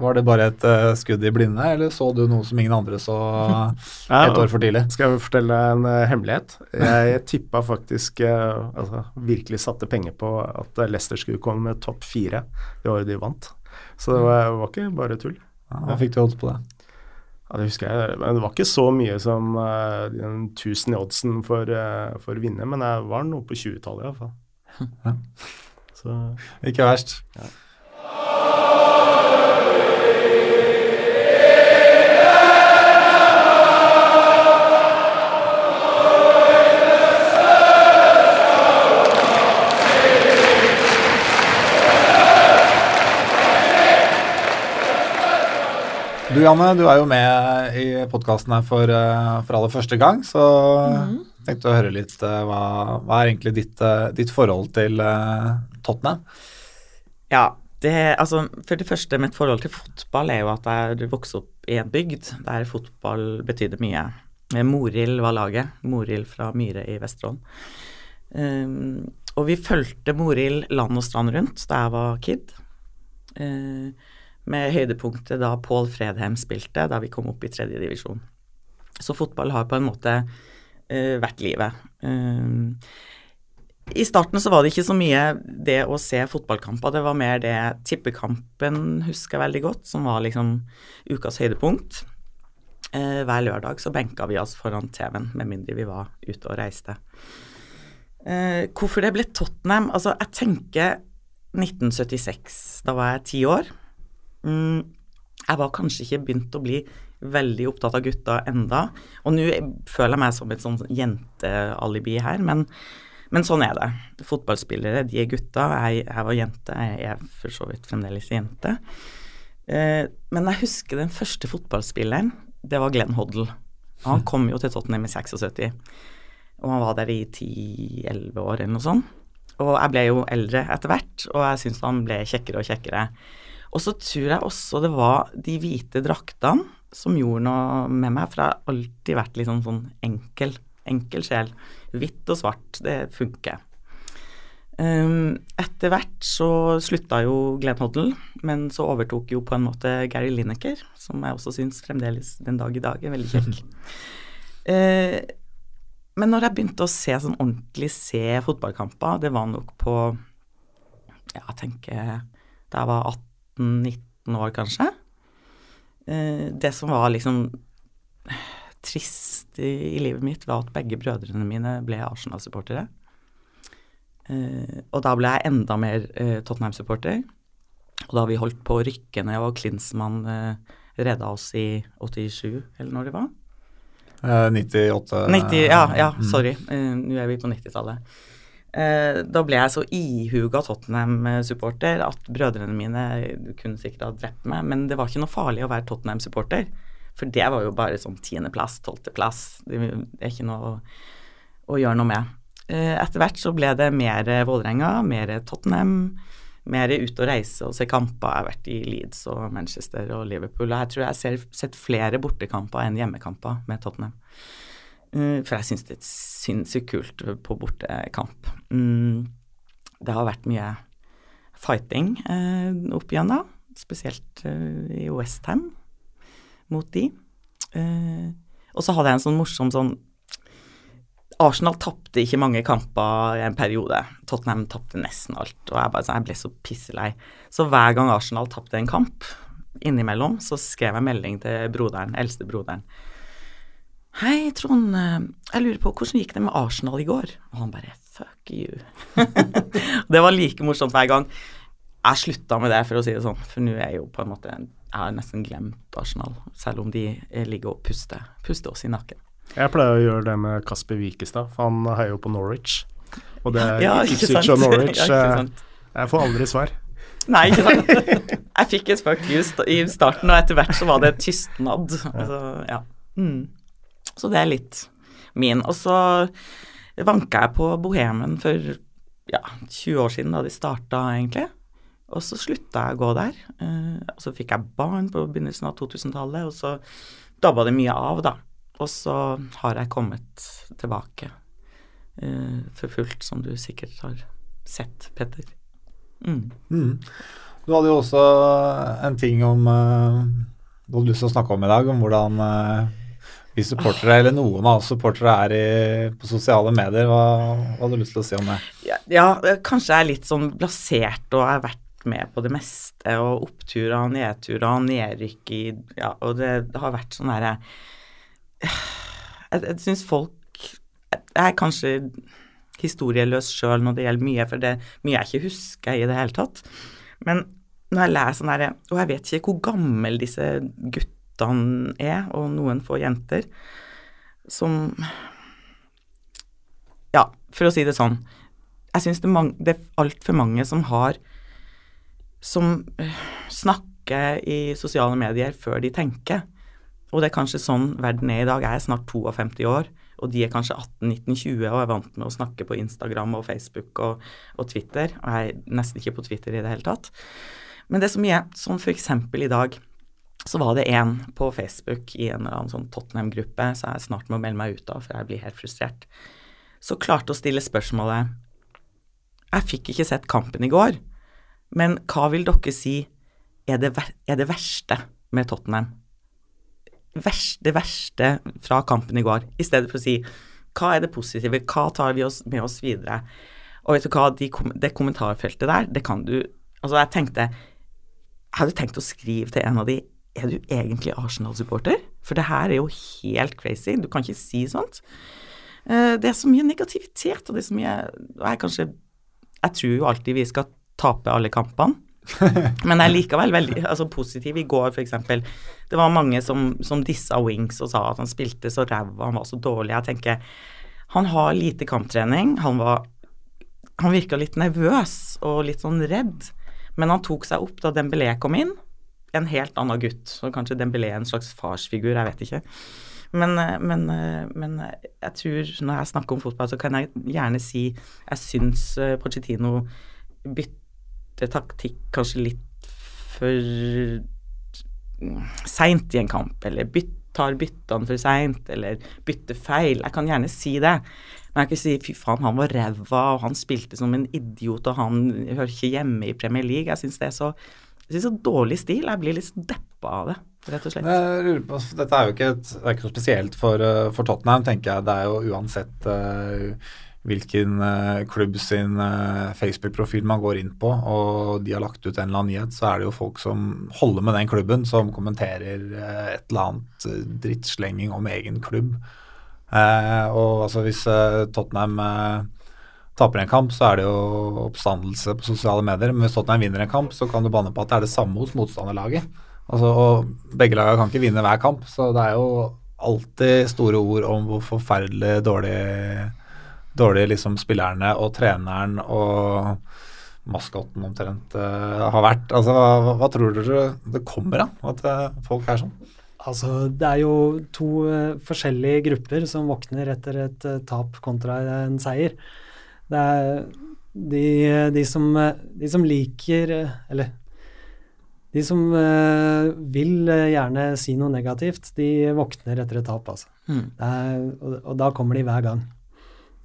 var det bare et uh, skudd i blinde, eller så du noe som ingen andre så Ja, et år for tidlig? Skal jeg fortelle en uh, hemmelighet? Jeg tippa faktisk uh, Altså virkelig satte penger på at Leicester skulle komme med topp fire det året de vant. Så det var, var ikke bare tull. Ja, Hva fikk du odds på det? Ja, det husker jeg. Men det var ikke så mye som uh, den 1000 i oddsen for, uh, for å vinne, men jeg var noe på 20-tallet iallfall. Ja. Så Ikke verst. Du Janne, du er jo med i podkasten her for, eh, for aller første gang, så tenkte å høre litt eh, hva, hva er egentlig ditt, eh, ditt forhold til uh, Tottenham? Ja, det, altså, for det første, mitt forhold til fotball er jo at jeg vokste opp i en bygd der fotball betydde mye. Morild var laget. Morild fra Myre i Vesterålen. Um, og vi fulgte Morild land og strand rundt da jeg var kid. Eh, med høydepunktet da Pål Fredheim spilte, da vi kom opp i tredje divisjon. Så fotball har på en måte uh, vært livet. Um, i starten så var det ikke så mye det å se fotballkamper, det var mer det tippekampen husker veldig godt, som var liksom ukas høydepunkt. Eh, hver lørdag så benka vi oss foran TV-en, med mindre vi var ute og reiste. Eh, hvorfor det ble Tottenham? Altså, jeg tenker 1976. Da var jeg ti år. Mm, jeg var kanskje ikke begynt å bli veldig opptatt av gutta enda, og nå føler jeg meg som et sånn jentealibi her, men men sånn er det. Fotballspillere, de er gutta. Jeg, jeg var jente. Jeg er for så vidt fremdeles jente. Eh, men jeg husker den første fotballspilleren. Det var Glenn Hoddle. Han kom jo til Tottenham i 76. Og han var der i 10-11 år eller noe sånt. Og jeg ble jo eldre etter hvert, og jeg syntes han ble kjekkere og kjekkere. Og så tror jeg også det var de hvite draktene som gjorde noe med meg, for jeg har alltid vært litt sånn, sånn enkel enkel sjel. Hvitt og svart, det funker. Um, etter hvert så slutta jo Glenn Hoddle, men så overtok jo på en måte Gary Lineker, som jeg også syns fremdeles den dag i dag er veldig kjekk. uh, men når jeg begynte å se sånn ordentlig se fotballkamper, det var nok på ja, jeg tenker da jeg var 18-19 år, kanskje. Uh, det som var liksom trist i, livet mitt, var at begge brødrene mine ble Arsenal-supportere. Eh, og da ble jeg enda mer eh, Tottenham-supporter. Og da vi holdt på å rykke ned, og Klinsmann eh, redda oss i 87, eller når det var. Eh, 98 90, ja, ja, mm. sorry. Eh, Nå er vi på 90-tallet. Eh, da ble jeg så ihuga Tottenham-supporter at brødrene mine kunne sikkert ha drept meg, men det var ikke noe farlig å være Tottenham-supporter. For det var jo bare sånn tiendeplass, tolvteplass. Det er ikke noe å, å gjøre noe med. Eh, etter hvert så ble det mer Vålerenga, mer Tottenham, mer ut og reise og se kamper. Jeg har vært i Leeds og Manchester og Liverpool, og jeg tror jeg har sett flere bortekamper enn hjemmekamper med Tottenham. Eh, for jeg syns det er sinnssykt kult på bortekamp. Mm, det har vært mye fighting eh, opp igjennom, spesielt i Westham mot de. og så hadde jeg en sånn morsom sånn Arsenal tapte ikke mange kamper i en periode. Tottenham tapte nesten alt. Og jeg, bare, jeg ble så pisselei. Så hver gang Arsenal tapte en kamp, innimellom, så skrev jeg melding til broderen, eldste broderen. Hei, Trond. Jeg lurer på hvordan gikk det med Arsenal i går? Og han bare fuck you. det var like morsomt hver gang. Jeg slutta med det, for å si det sånn. For nå er jeg jo på en måte Jeg har nesten glemt Arsenal, selv om de ligger og puster, puster oss i nakken. Jeg pleier å gjøre det med Kasper Wikestad, for han heier jo på Norwich. Og det er ja, Ipswich sant? og Norwich. Ja, jeg får aldri svar. Nei, ikke sant. Jeg fikk et fuck you i starten, og etter hvert så var det et tystnad. Altså, ja. Mm. Så det er litt min. Og så vanka jeg på Bohemen for ja, 20 år siden, da de starta, egentlig. Og så slutta jeg å gå der. Eh, og så fikk jeg barn på begynnelsen av 2000-tallet, og så dabba det mye av, da. Og så har jeg kommet tilbake eh, for fullt, som du sikkert har sett, Petter. Mm. Mm. Du hadde jo også en ting om uh, Du hadde lyst til å snakke om i dag, om hvordan vi supportere, eller noen av oss supportere, er i, på sosiale medier. Hva, hva hadde du lyst til å si om det? Ja, ja, kanskje jeg er litt sånn blasert og har vært med på det meste. Og oppturer, nedturer, nedrykk i Ja, og det, det har vært sånn herre Jeg, jeg syns folk Jeg er kanskje historieløs sjøl når det gjelder mye, for det er mye jeg ikke husker i det hele tatt. Men når jeg leser sånn herre Og jeg vet ikke hvor gammel disse guttene er, og noen få jenter, som Ja, for å si det sånn. Jeg syns det, er det er altfor mange som har Som øh, snakker i sosiale medier før de tenker. Og det er kanskje sånn verden er i dag. Jeg er snart 52 år, og de er kanskje 18-19-20 og er vant med å snakke på Instagram og Facebook og, og Twitter. Og jeg er nesten ikke på Twitter i det hele tatt. Men det er så Sånn eksempel i dag så var det en på Facebook i en eller annen sånn Tottenham-gruppe, så jeg snart må melde meg ut av, for jeg blir helt frustrert, så klarte å stille spørsmålet Jeg fikk ikke sett kampen i går, men hva vil dere si er det, ver er det verste med Tottenham? Det verste fra kampen i går, i stedet for å si hva er det positive, hva tar vi oss med oss videre? Og vet du hva, De, kom- det kommentarfeltet der, det kan du Altså, jeg tenkte Jeg hadde tenkt å skrive til en av de Er du egentlig Arsenal-supporter? For det her er jo helt crazy. Du kan ikke si sånt. Eh, Det er så mye negativitet, og det er så mye jeg kanskje Jeg tror jo alltid vi skal tape alle kampene. Men jeg er likevel veldig altså, positiv. I går, f.eks. Det var mange som, som dissa Wings og sa at han spilte så ræva, han var så dårlig. Jeg tenker Han har lite kamptrening. Han var Han virka litt nervøs og litt sånn redd. Men han tok seg opp da Dembélé kom inn. En helt annen gutt. Så kanskje Dembélé en slags farsfigur, jeg vet ikke. Men, eh, men, eh, men jeg tror, når jeg snakker om fotball, så kan jeg gjerne si jeg syns eh, Pochettino bytter taktikk kanskje litt for seint i en kamp, eller tar byttene for seint, eller bytter feil. Jeg kan gjerne si det. Men jeg kan ikke si fy faen, han var ræva, og han spilte som en idiot, og han hører ikke hjemme i Premier League. Jeg syns det er så jeg syns så dårlig stil. Jeg blir litt sånn deppa av det, rett og slett. På, dette er jo ikke, et, er ikke noe spesielt for, eh, for Tottenham, tenker jeg. Det er jo uansett uh, hvilken uh, klubb sin uh, Facebook-profil man går inn på, og de har lagt ut en eller annen nyhet, så er det jo folk som holder med den klubben, som kommenterer et eller annet drittslenging om egen klubb. Og altså hvis Tottenham taper en kamp, så er det jo oppstandelse på sosiale medier. Men hvis Tottenham vinner en kamp, så kan du banne på at det er det samme hos motstanderlaget. Altså, og begge lagene kan ikke vinne hver kamp, så det er jo alltid store ord om hvor forferdelig dårlig, dårlig liksom spillerne og treneren og maskotten omtrent uh, har vært. Altså, hva, hva, tror dere det kommer av at uh, folk er sånn? Altså, det er jo to uh, forskjellige grupper som våkner etter et tap kontra en seier. Det er de, de, som, de som liker Eller de som uh, vil gjerne si noe negativt, de våkner etter et tap, altså. Mm. Er, og, og, da kommer de hver gang.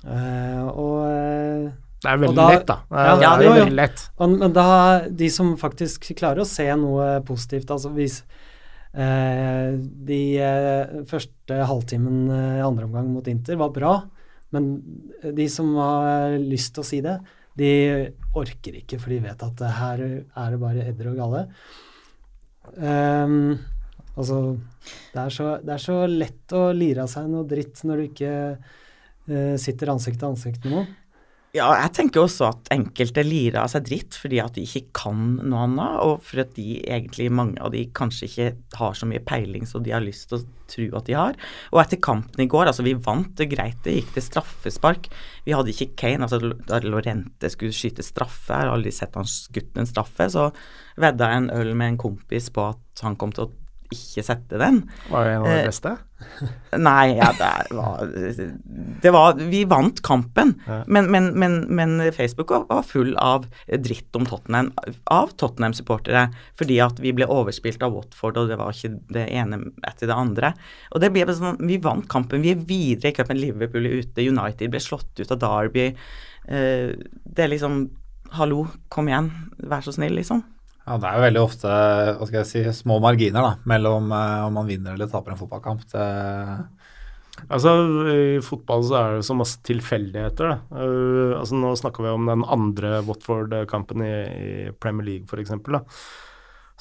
Uh, og uh, det er veldig da, lett, da. Det er, ja, det er, veldig lett. Og, men da, de som faktisk klarer å se noe positivt, altså hvis eh, de eh, første halvtimen i andre omgang mot Inter var bra, men de som har lyst til å si det, de orker ikke, for de vet at her er det bare edder og galle. Um, altså, det er, så, det er, så, lett å lire av seg noe dritt når du ikke uh, sitter ansikt til ansikt med noen. Ja, jeg tenker også at enkelte lirer av seg dritt fordi at de ikke kan noe annet, og for at de egentlig, mange av de kanskje ikke har så mye peiling som de har lyst til å tro at de har. Og etter kampen i går, altså vi vant det greit, det gikk til straffespark. Vi hadde ikke Kane, altså da Lorente skulle skyte straffe, jeg har aldri sett han skutt en straffe, så vedda jeg en øl med en kompis på at han kom til å ikke sette den. Var det en av de eh, beste? nei, ja, det var, det var Vi vant kampen, ja. men, men, men, men, Facebook var full av dritt om Tottenham av Tottenham-supportere fordi at vi ble overspilt av Watford, og det var ikke det ene etter det andre. Og det ble sånn, Vi vant kampen, vi er videre i cupen. Liverpool er ute, United ble slått ut av Derby. Eh, det er liksom Hallo, kom igjen, vær så snill, liksom. Ja, Det er jo veldig ofte hva skal jeg si, små marginer da, mellom uh, om man vinner eller taper en fotballkamp. Det... Altså, I fotball så er det så masse tilfeldigheter. da. Uh, altså, Nå snakker vi om den andre Watford-kampen i, i, Premier League, f.eks.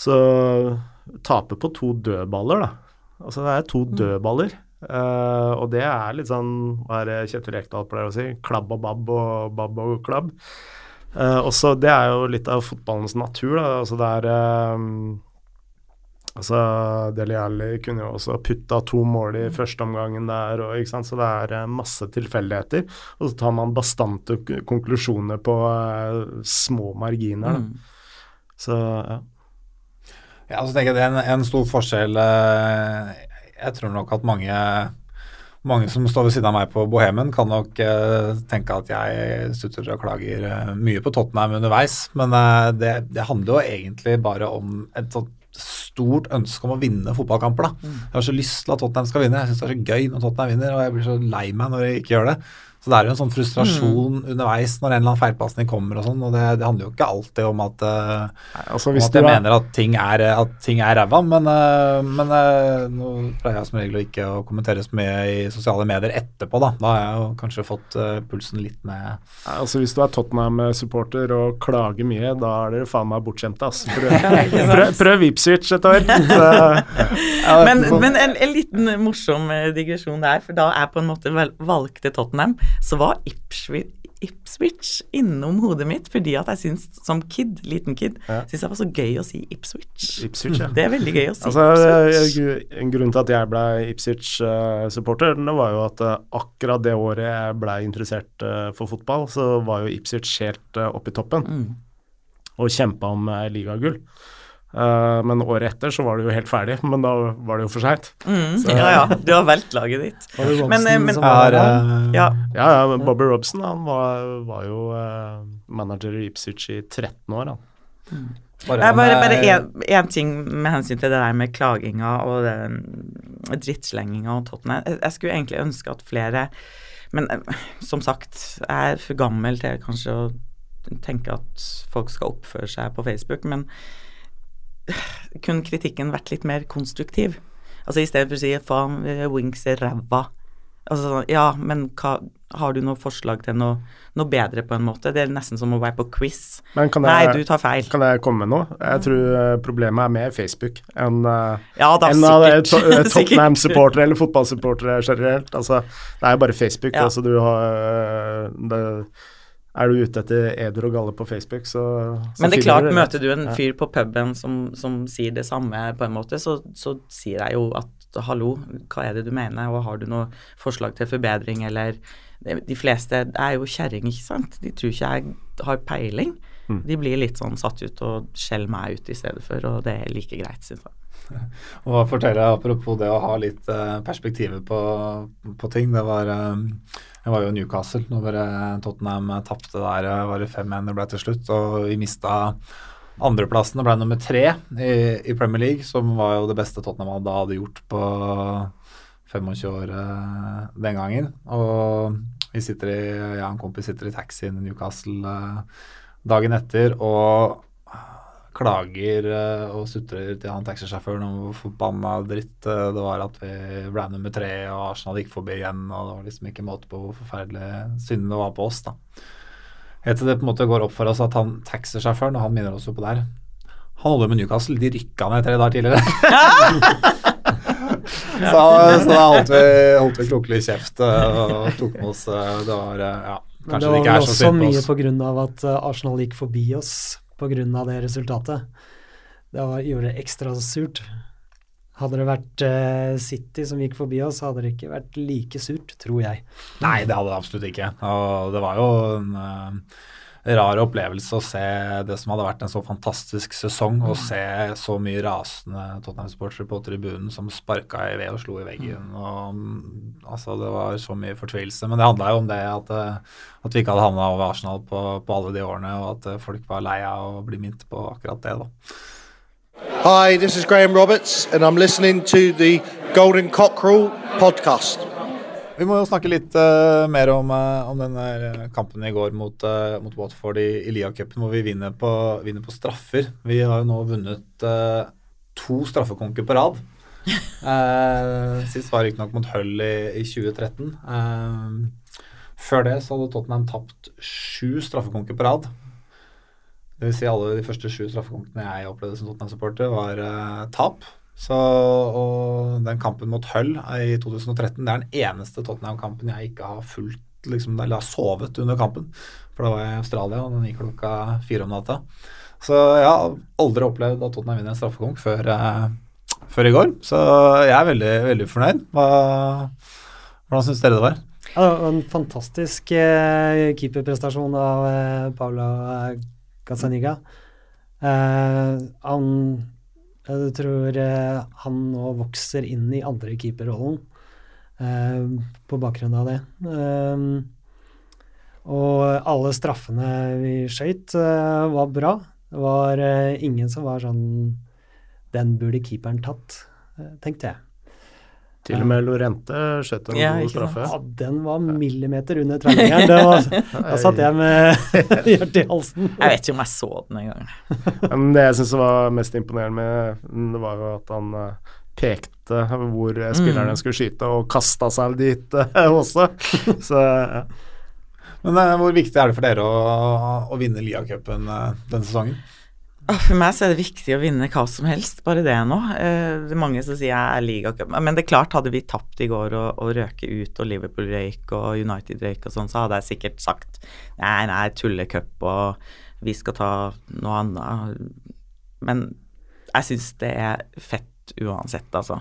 Så taper på to dødballer, da. Altså det er to mm. dødballer. Uh, og det er litt sånn, hva er det Kjetil Rekdal pleier å si, klabb og babb og babb og klabb. Uh, også, det er jo litt av fotballens natur. Da. Altså det er um, altså Deli Alli kunne jo også putta to mål i mm. første omgangen der, og, ikke sant? så det er uh, masse tilfeldigheter. Og så tar man bastante konklusjoner på uh, små marginer. Mm. Så ja. Ja, så tenker jeg det er en, en stor forskjell Jeg tror nok at mange mange som står ved siden av meg på Bohemen, kan nok uh, tenke at jeg stutter og klager uh, mye på Tottenham underveis. Men uh, det, det, handler jo egentlig bare om et sånt stort ønske om å vinne fotballkamper. da. Mm. Jeg har så lyst til at Tottenham skal vinne. Jeg syns det er så gøy når Tottenham vinner, og jeg blir så lei meg når de ikke gjør det. Så det er jo en sånn frustrasjon mm. underveis når en eller annen feilpasning kommer og sånn, og det, det, handler jo ikke alltid om at, uh, Nei, altså, om at jeg mener at ting er, at ting er ræva, men, uh, men uh, nå pleier jeg som regel ikke å kommentere så mye i sosiale medier etterpå, da. Da har jeg jo kanskje fått pulsen litt ned. Nei, altså Hvis du er Tottenham-supporter og klager mye, da er dere faen meg bortskjemte, ass. Prøv, prøv, prøv Ipswich et år. men, men en, en, liten morsom digresjon der, for da er på en måte valgte Tottenham så var Ipswich, Ipswich innom hodet mitt fordi at jeg syns, som kid, liten kid, ja. syns jeg var så gøy å si Ipswich. Ipswich ja. Det er veldig gøy å si altså, Ipswich. En grunn til at jeg ble Ipswich-supporter, det var jo at uh, akkurat det året jeg ble interessert uh, for fotball, så var jo Ipswich helt uh, oppe i toppen mm. og kjempa om ligagull. Uh, men året etter så var det jo helt ferdig, men da var det jo for seint. Mm, ja ja, du har valgt laget ditt. men, eh, men er, uh, ja. ja, ja Bobby Robson han var, var jo uh, manager i Ipswich i 13 år, han. Mm. Bare, bare én ting med hensyn til det der med klaginga og drittslenginga og Tottenham. Jeg, jeg skulle egentlig ønske at flere Men som sagt, jeg er for gammel til kanskje å tenke at folk skal oppføre seg på Facebook, men kunne kritikken vært litt mer konstruktiv? Altså i stedet for å si faen, Wings er ræva. Altså sånn, ja, men hva, har du noe forslag til noe, noe, bedre, på en måte? Det er nesten som å være på quiz. Jeg, Nei, du tar feil. Kan jeg komme med noe? Jeg tror uh, problemet er mer Facebook enn uh, ja, en av to, uh, Tottenham-supportere eller fotballsupportere generelt. Altså, det er jo bare Facebook. Ja. Altså, du har det, er du ute etter eder og galle på Facebook, så, så Men det er klart, du møter du en fyr på puben som, som sier det samme, på en måte, så, så sier jeg jo at hallo, hva er det du mener, og har du noe forslag til forbedring, eller De fleste er jo kjerring, ikke sant. De tror ikke jeg har peiling. Mm. De blir litt sånn satt ut og skjeller meg ut i stedet for, og det er like greit, syns jeg. Og fortelle Apropos det å ha litt perspektiv perspektiver på, på ting. Det var eh, Jeg var jo i Newcastle når Tottenham tapte der. Var det 5-1 det ble til slutt, og vi mista andreplassen og ble nummer tre i, i Premier League, som var jo det beste Tottenham da hadde gjort på 25 år eh, den gangen. Og vi sitter i, jeg og en kompis sitter i taxien i Newcastle eh, dagen etter og klager eh, og sutrer til han taxisjåføren om hvor forbanna dritt eh, det var at vi ble nummer tre og Arsenal gikk forbi igjen, og det var liksom ikke måte på hvor forferdelig synd det var på oss, da. Helt til det på en måte går opp for oss at han taxisjåføren, og han minner oss jo på det her, han holder med Newcastle, de rykka ned tre dager tidligere. så, så da holdt vi, holdt vi klokelig kjeft eh, og tok med oss Det var ja, kanskje det det var ikke er så synd på mye oss. på grunn av at Arsenal gikk forbi oss av det resultatet. Det var, gjorde det ekstra surt. Hadde det vært uh, City som gikk forbi oss, hadde det ikke vært like surt, tror jeg. Nei, det hadde det absolutt ikke. Og det var jo en eh, rar opplevelse å se det som hadde vært en så fantastisk sesong, og se så mye rasende Tottenham-sportere på tribunen som sparka i ved og slo i veggen. Og, mm, altså, det var så mye fortvilelse. Men det handla jo om det at, eh, at vi ikke hadde havna over Arsenal på, på alle de årene, og at eh, folk var lei av å bli minnet på akkurat det. da. Hi, this is Graham Roberts, and I'm listening to the Golden Cockerel podcast. Vi må jo snakke litt uh, mer om, uh, om den eh, kampen i går mot, uh, mot Watford i, i Lia-cupen, hvor vi vinner på, vinner på straffer. Vi har jo nå vunnet to straffekonker på rad. Sist var riktignok mot Hull i, i 2013. Eh, før det så hadde Tottenham tapt sju straffekonker på rad. Det vil si alle de første sju straffekonkene jeg opplevde som Tottenham-supporter, var tap. Så, og den kampen mot Hull i 2013, det er den eneste Tottenham-kampen jeg ikke har fulgt liksom, eller har sovet under kampen. For da var jeg i Australia, og den gikk klokka fire om natta. Så jeg har aldri opplevd at Tottenham vinner en straffekonk før, eh, før i går. Så jeg er veldig, veldig fornøyd. Hva, hvordan syns dere det var? Ja, det var en fantastisk eh, keeperprestasjon av eh, Paula Gazzaniga. Eh, han Jeg tror eh, han nå vokser inn i andre keeperrollen eh, på bakgrunn av det. Eh, og alle straffene vi skøyt, eh, var bra. Det var eh, ingen som var sånn Den burde keeperen tatt, eh, tenkte jeg. Til og med Lorente skjøt en Ja, god straffe. Ja, den var millimeter under trellingeren. Det var- Da satt jeg med hjertet i halsen. Jeg vet ikke om jeg så den engang. Men det jeg syns var mest imponerende med det var jo at han eh, pekte hvor eh, spillerne skulle skyte, og kasta seg dit eh, også. Så ja. Men eh, hvor viktig er det for dere å, å vinne Lia-cupen denne sesongen? For meg så er det viktig å vinne hva som helst, bare det nå. Eh, det er mange som sier jeg er ligacup. Men det er klart, hadde vi tapt i går og, og røket ut, og Liverpool røyk og United røyk og sånn, så hadde jeg sikkert sagt nei, nei, tullecup, og vi skal ta noe annet. Men jeg syns det er fett uansett, altså.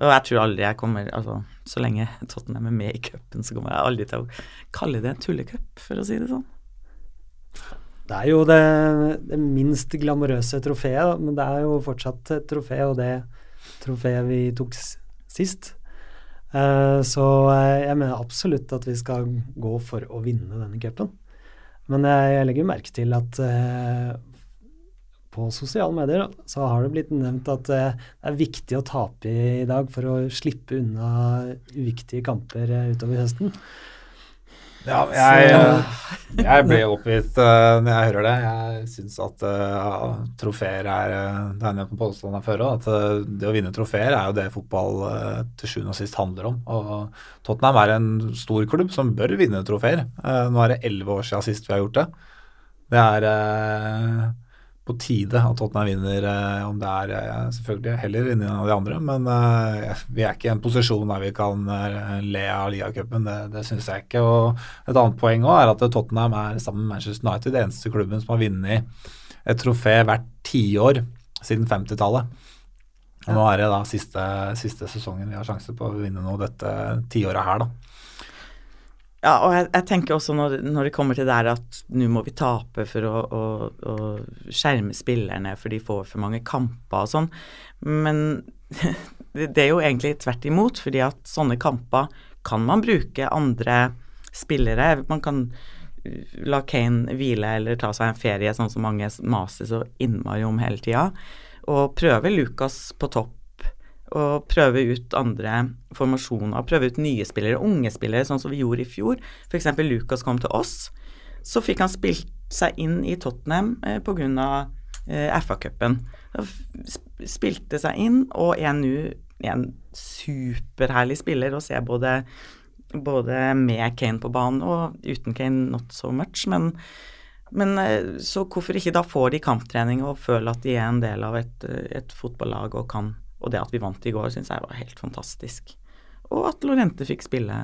Og jeg tror aldri jeg kommer Altså, så lenge Tottenham er med i cupen, så kommer jeg aldri til å kalle det en tullecup, for å si det sånn. Det er jo det, det minst glamorøse trofeet, men det er jo fortsatt et trofé, og det trofeet vi tok sist. Eh, så eh, jeg mener absolutt at vi skal gå for å vinne denne cupen. Men jeg, legger merke til at eh, på sosiale medier så har det blitt nevnt at det er viktig å tape i, dag for å slippe unna uviktige kamper utover høsten. Ja, jeg, eh, jeg blir oppgitt uh, når jeg hører det. Jeg syns at uh, trofeer er Det er på påstanden før òg, at det å vinne trofeer er jo det fotball uh, til sjuende og sist handler om. Og Tottenham er en stor klubb som bør vinne trofeer. Nå er det elleve år siden sist vi har gjort det. Det er På tide at Tottenham vinner, eh, om det er eh, selvfølgelig heller inni en av de andre. Men eh, vi er ikke i en posisjon der vi kan le av ligacupen, det, det syns jeg ikke. Og et annet poeng også er at Tottenham er sammen med Manchester United det eneste klubben som har vunnet et trofé hvert tiår siden 50-tallet. Og nå er det da siste, siste sesongen vi har sjanse på å vinne noe dette tiåret her, da. Ja, og jeg, jeg tenker også når, når, det kommer til det der at nå må vi tape for å, å, å, skjerme spillerne for de får for mange kamper og sånn, men det, er jo egentlig tvert imot, fordi at sånne kamper kan man bruke andre spillere. Man kan uh, la Kane hvile eller ta seg en ferie, sånn som mange maser så innmari om hele tida, og prøve Lucas på topp og prøve ut andre formasjoner, prøve ut nye spillere, unge spillere, sånn som vi gjorde i fjor. F.eks. Lucas kom til oss. Så fikk han spilt seg inn i Tottenham eh, pga. Eh, FA-cupen. Spilte seg inn og er nå en superherlig spiller å se både, både med Kane på banen og uten Kane not so much. Men, men eh, så hvorfor ikke da få de kamptrening og føle at de er en del av et, et fotballag og kan og det at vi vant i går, syns jeg var helt fantastisk. Og at Lorente fikk spille.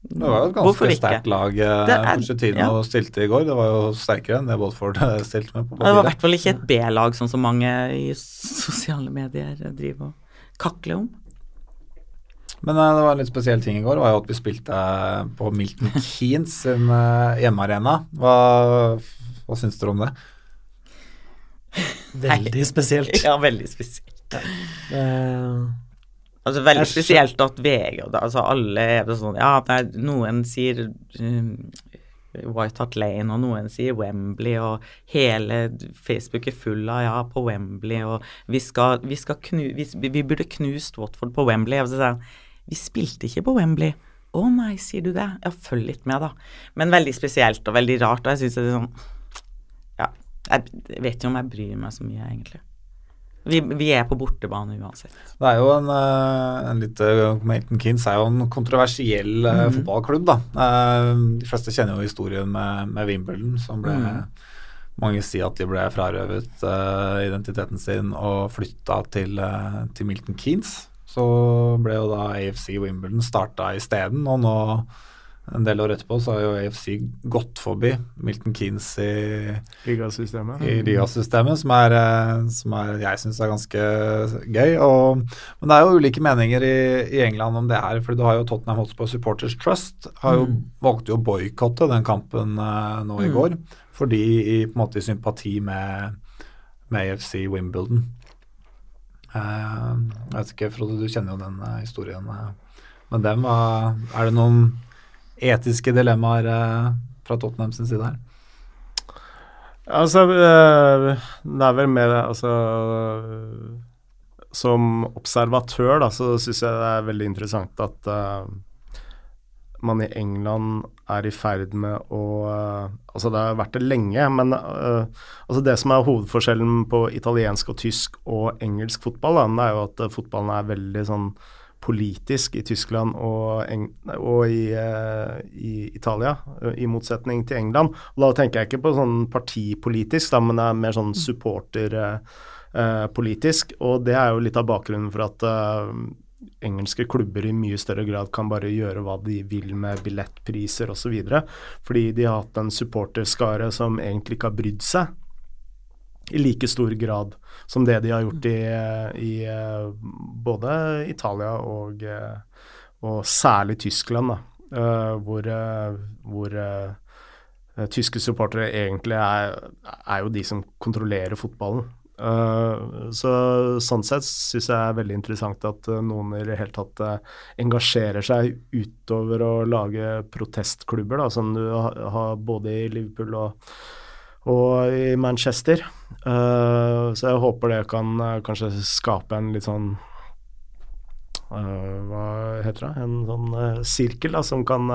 Det var jo et ganske sterkt lag eh, Pochettino ja. stilte i går. Det var jo sterkere enn det Watford stilte med på papiret. Det var i hvert fall ikke et B-lag, sånn som mange i sosiale medier driver og kakler om. Men uh, det var en litt spesiell ting i går, var jo at vi spilte på Milton Keanes sin uh, hjemmearena. Hva, hva syns dere om det? Veldig spesielt. Ja, veldig spesielt. Uh, altså Veldig spesielt at VG altså Alle er det sånn Ja, nei, noen sier um, White Hart Lane, og noen sier Wembley, og hele Facebook er full av ja, på Wembley, og vi skal, vi skal knu, vi, vi, burde knust Watford på Wembley. Og så sier vi spilte ikke på Wembley. Å nei, sier du det? Ja, følg litt med, da. Men veldig spesielt og veldig rart, og jeg syns det er sånn Ja, jeg vet ikke om jeg bryr meg så mye, egentlig. Vi, vi, er på bortebane uansett. Det er jo en, eh, en litt uh, Milton Keynes er jo en kontroversiell uh, mm. fotballklubb, da. Uh, de fleste kjenner jo historien med, med Wimbledon, som ble mm. Mange sier at de ble frarøvet identiteten sin og flytta til, til Milton Keynes. Så ble jo da AFC Wimbledon starta isteden, og nå en del år etterpå så har jo AFC gått forbi Milton Keanes i ligasystemet, i ligasystemet som, er, eh, som er, jeg syns er ganske gøy. Og, men det er jo ulike meninger i, i, England om det her. for du har jo Tottenham Hotspur Supporters Trust har jo mm. valgte jo å boikotte den kampen uh, nå i mm. går. Fordi i, på en måte i sympati med, med AFC Wimbledon. Uh, jeg vet ikke, Frode, du kjenner jo den uh, historien. med dem, er det noen etiske dilemmaer eh, fra Tottenham sin side her? Altså, eh, det er vel mer altså Som observatør, da, så syns jeg det er veldig interessant at uh, man i England er i ferd med å uh, Altså, det har vært det lenge, men uh, altså det som er hovedforskjellen på italiensk og tysk og engelsk fotball, da, det er jo at fotballen er veldig sånn politisk i Tyskland og, og i, uh, i, Italia, i motsetning til England. Og da tenker jeg ikke på sånn partipolitisk, da, men det er mer sånn supporterpolitisk. Uh, og det er jo litt av bakgrunnen for at uh, engelske klubber i mye større grad kan bare gjøre hva de vil med billettpriser osv. Fordi de har hatt en supporterskare som egentlig ikke har brydd seg i like stor grad som det de har gjort i, i eh, både Italia og, eh, og særlig Tyskland, da, eh, hvor, hvor tyske supportere egentlig er, er, jo de som kontrollerer fotballen. Så Sånn sett syns jeg er veldig interessant at noen i det hele tatt engasjerer seg utover å lage protestklubber, da, som du har både i Liverpool og og i Manchester. Uh, så jeg håper det kan uh, kanskje skape en litt sånn uh, Hva heter det? En sånn sirkel da, som kan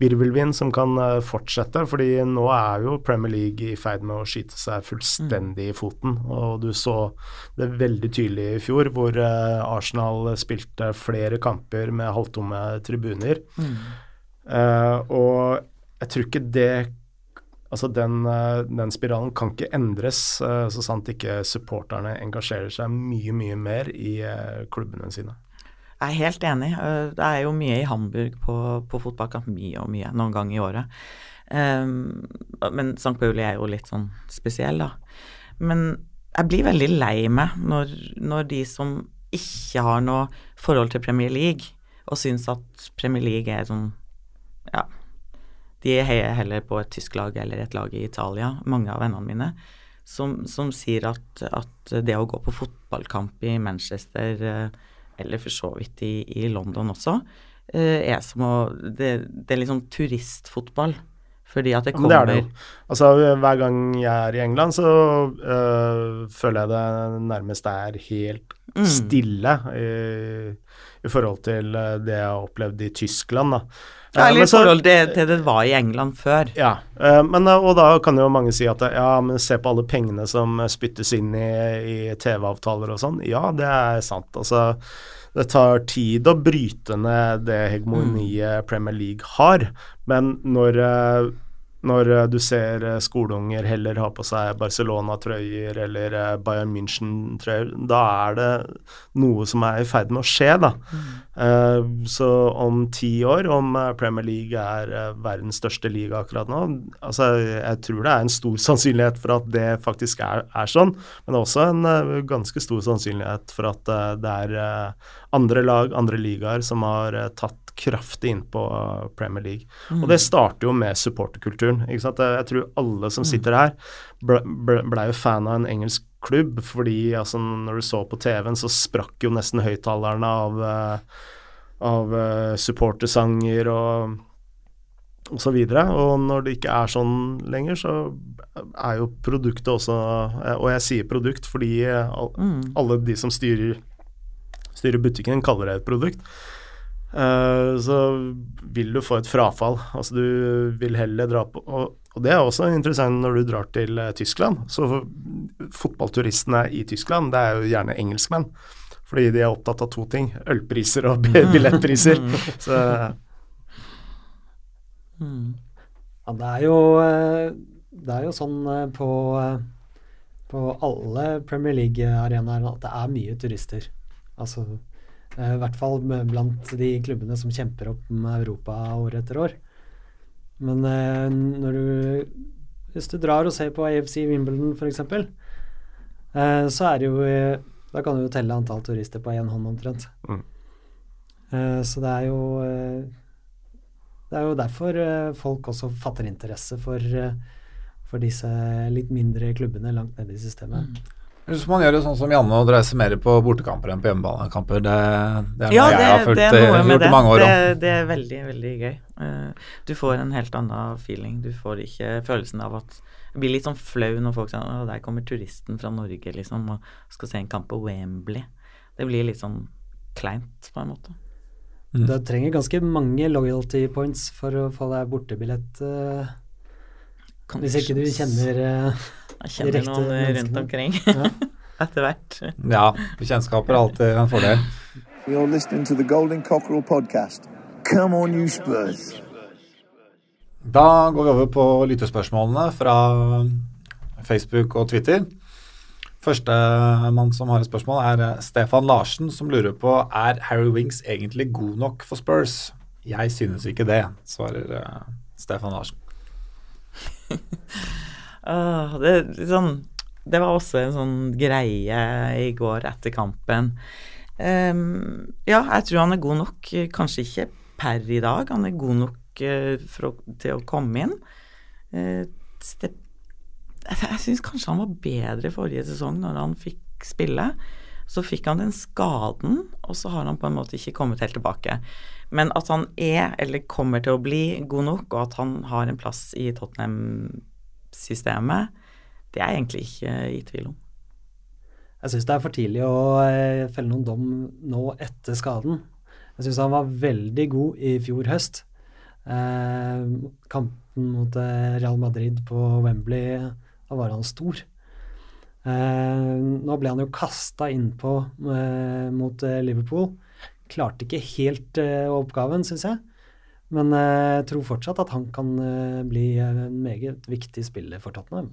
Virvelvind som kan fortsette. fordi nå er jo Premier League i ferd med å skyte seg fullstendig i foten. Og du så det veldig tydelig i fjor, hvor Arsenal spilte flere kamper med halvtomme tribuner. Mm. og jeg tror ikke det Altså den, eh, den, spiralen kan ikke endres eh, så sant ikke supporterne engasjerer seg mye, mye mer i eh, klubbene sine. Jeg er helt enig. Det er jo mye i Hamburg på, på fotballkamp. Mye og mye. Noen ganger i året. Um, men St. Pauli er jo litt sånn spesiell, da. Men jeg blir veldig lei meg når, når de som ikke har noe forhold til Premier League, og syns at Premier League er sånn Ja, de heier heller på et tysk lag eller et lag i Italia, mange av vennene mine, som, som sier at, at, det å gå på fotballkamp i Manchester, eh, eller for så vidt i, i London også, eh, er som å Det, det er liksom turistfotball. Fordi at det kommer ja, det er det jo. Altså, hver gang jeg er i England, så øh, føler jeg det nærmest er helt mm. stille i, i, forhold til det jeg har opplevd i Tyskland, da. Ja, eller så, forhold til det det var i England før. Ja, uh, men, og da kan jo mange si at ja, men se på alle pengene som spyttes inn i, i TV-avtaler og sånn. Ja, det er sant. Altså, det tar tid å bryte ned det hegemoniet mm. Premier League har, men når når uh, du ser uh, skoleunger heller ha på seg Barcelona-trøyer eller uh, Bayern München-trøyer, da er det noe som er i ferd med å skje, da. Mm. så om ti år, om Premier League er verdens største liga akkurat nå altså Jeg tror det er en stor sannsynlighet for at det faktisk er, er sånn, men det er også en ganske stor sannsynlighet for at det er andre lag, andre ligaer, som har tatt kraftig inn på Premier League. Mm. Og det starter jo med supporterkulturen. ikke sant? Jeg, tror alle som mm. sitter her, ble, ble, ble jo fan av en engelsk klubb, fordi altså, når du så på TV-en, så sprakk jo nesten høyttalerne av, uh, av uh, supportersanger og og så videre. Og når det ikke er sånn lenger, så er jo produktet også Og jeg sier produkt fordi mm. alle de som styrer, styrer butikken, kaller det et produkt. Uh, så vil du få et frafall. Altså du vil heller dra på og, og det er også interessant når du drar til uh, Tyskland. Så fotballturistene i Tyskland, det er jo gjerne engelskmenn. Fordi de er opptatt av to ting. Ølpriser og billettpriser. så mm. Ja, det er jo eh, Det er jo sånn på, på alle Premier League-arenaer at det er mye turister. Altså Eh, I hvert fall blant de klubbene som kjemper opp med Europa år etter år. Men eh, når du Hvis du drar og ser på AFC Wimbledon f.eks., eh, så er det jo Da kan du jo telle antall turister på én hånd omtrent. Mm. Så det er jo Det er jo derfor folk også fatter interesse for, for disse litt mindre klubbene langt nede i systemet. Mm. Hvis man gjør det sånn som Janne og reiser mer på bortekamper enn på hjemmebanekamper, det, det er ja, noe jeg har fulgt, det er noe gjort i mange år. Det, det, er veldig, veldig gøy. Uh, du får en helt annen feeling. Du får ikke følelsen av at Jeg blir litt sånn flau når folk sier at der kommer turisten fra Norge liksom og skal se en kamp på Wembley. Det blir litt sånn kleint, på en måte. Mm. Du trenger ganske mange loyalty points for å få deg bortebillett. Uh, hvis ikke du kjenner uh, jeg kjenner noen eh, rundt omkring ja. etter hvert. ja, bekjentskaper er alltid en fordel. You're listening to the Golden Cockerel podcast. Come on, you Spurs. Da går vi over på lyttespørsmålene fra Facebook og Twitter. Første mann som har et spørsmål, er eh, Stefan Larsen, som lurer på er Harry Wings egentlig god nok for Spurs. Jeg synes ikke det, svarer uh, Stefan Larsen. Det, sånn, det, var også en sånn greie i går etter kampen. Um, ja, jeg tror han er god nok. Kanskje ikke per i dag. Han er god nok uh, å, til å komme inn. Uh, det, jeg syns kanskje han var bedre forrige sesong når han fikk spille. Så fikk han den skaden, og så har han på en måte ikke kommet helt tilbake. Men at han er, eller kommer til å bli, god nok, og at han har en plass i Tottenham systemet, det er jeg egentlig ikke i tvil om. Jeg syns det er for tidlig å eh, felle noen dom nå etter skaden. Jeg syns han var veldig god i fjor høst. Eh, kampen mot eh, Real Madrid på Wembley, da var han stor. Eh, nå ble han jo kasta innpå eh, mot eh, Liverpool. Klarte ikke helt oppgaven, syns jeg. Men eh, jeg tror fortsatt at han kan eh, bli en meget viktig spiller for Tottenham.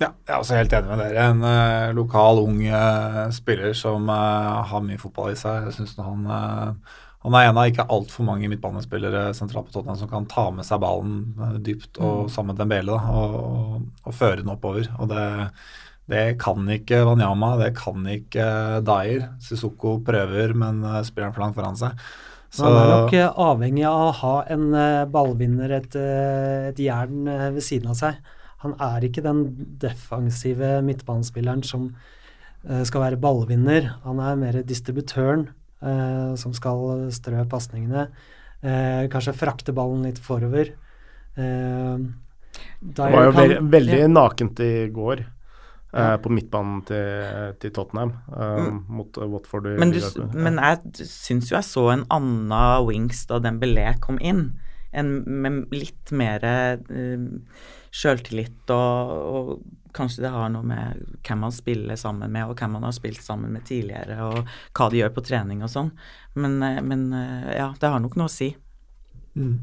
Ja, jeg er også helt enig med dere. En uh, lokal, ung uh, spiller som uh, har mye fotball i seg. Jeg synes han, han er en av ikke altfor mange midtbanespillere sentralt på Tottenham som kan ta med seg ballen dypt og mm. sammen med Dembele og, og, og, føre den oppover. Og det, det kan ikke Wanyama, det kan ikke Dyer. Sissoko prøver, men spiller han for langt foran seg. Så, han er nok avhengig av å ha en ballvinner, et, et jern ved siden av seg. Han er ikke den defensive midtbanespilleren som skal være ballvinner. Han er mer distributøren eh, som skal strø pasningene. Eh, kanskje frakte ballen litt forover. det var jo kan, veldig ja. nakent i går. Uh, på midtbanen til, til Tottenham uh, mm. mot Watford. Men, du, men jeg syns jo jeg så en annen Wings da Dembélé kom inn, en, med litt mer uh, sjøltillit og, og, kanskje det har noe med hvem man spiller sammen med, og hvem man har spilt sammen med tidligere, og hva de gjør på trening og sånn. Men, eh, men, eh, ja, det har nok noe å si. Mm.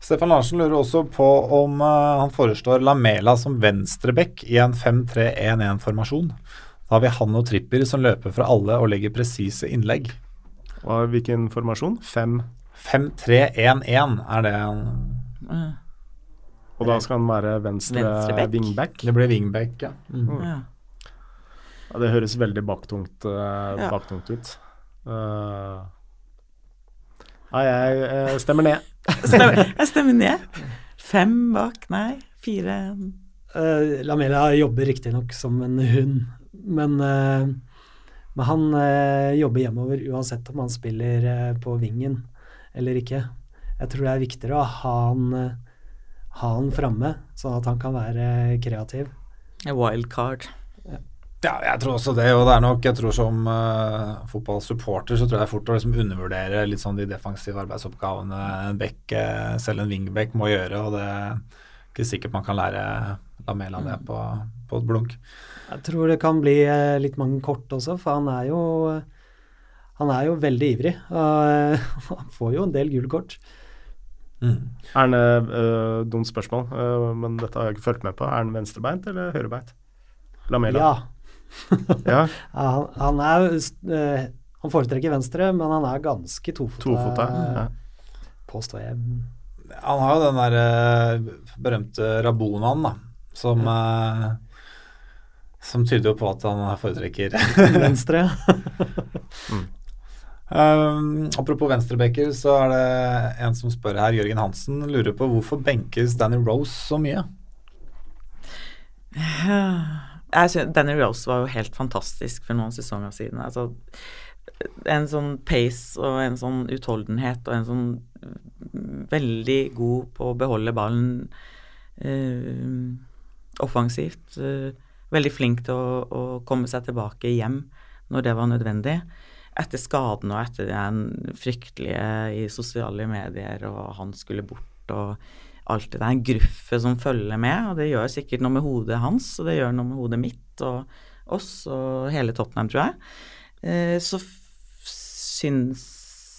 Stefan Larsen lurer også på om uh, han foreslår Lamela som venstreback i en 5-3-1-1-formasjon. Da har vi han og Tripper som løper fra alle og legger presise innlegg. Og hvilken formasjon? 5-3-1-1 er det han uh. Og da skal han være venstre, venstre wingback? Det blir wingback, ja. Mm. ja. ja. Det høres veldig baktungt, uh, ja. baktungt ut. Uh, ja, jeg, jeg stemmer ned. Jeg stemmer ned. Fem bak, nei, fire uh, Lamela jobber riktignok som en hund, men, uh, men han jobber hjemover uansett om han spiller på vingen eller ikke. Jeg tror det er viktigere å ha han ha han framme, sånn at han kan være kreativ. Wildcard. Ja. jeg tror også det. Og det er nok, jeg tror som uh, fotballsupporter så tror jeg det er fort å liksom undervurdere litt sånn de defensive arbeidsoppgavene en back, uh, selv en wingback må gjøre. Og det er ikke sikkert man kan lære Lamela det på, på, et blunk. Jeg tror det kan bli uh, litt mange kort også, for han er jo han er jo veldig ivrig. og han får jo en del gule kort. Mm. Er han uh, Dumt spørsmål, uh, men dette har jeg ikke fulgt med på. Er han venstrebeint eller høyrebeint? Lamela? Ja. ja. han, han, er uh, Han foretrekker venstre, men han er ganske tofota. tofota ja. Påstår jeg. Han har jo den der berømte Rabonaen, da, som som tyder jo på at han foretrekker Venstre. mm. Um, apropos venstrebacker, så er det en som spør her, Jørgen Hansen, lurer på hvorfor benkes Danny Rose så mye? Synes, Danny Rose var jo helt fantastisk for noen sesonger siden. Altså, en sånn pace og en sånn utholdenhet og en sånn veldig god på å beholde ballen uh, offensivt. Uh, veldig flink til å, å komme seg tilbake hjem når det var nødvendig etter skaden og etter den fryktelige i sosiale medier, og han skulle bort og alt det der gruffet som følger med. Og det gjør sikkert noe med hodet hans, og det gjør noe med hodet mitt og oss og hele Tottenham, tror jeg. Eh, så syns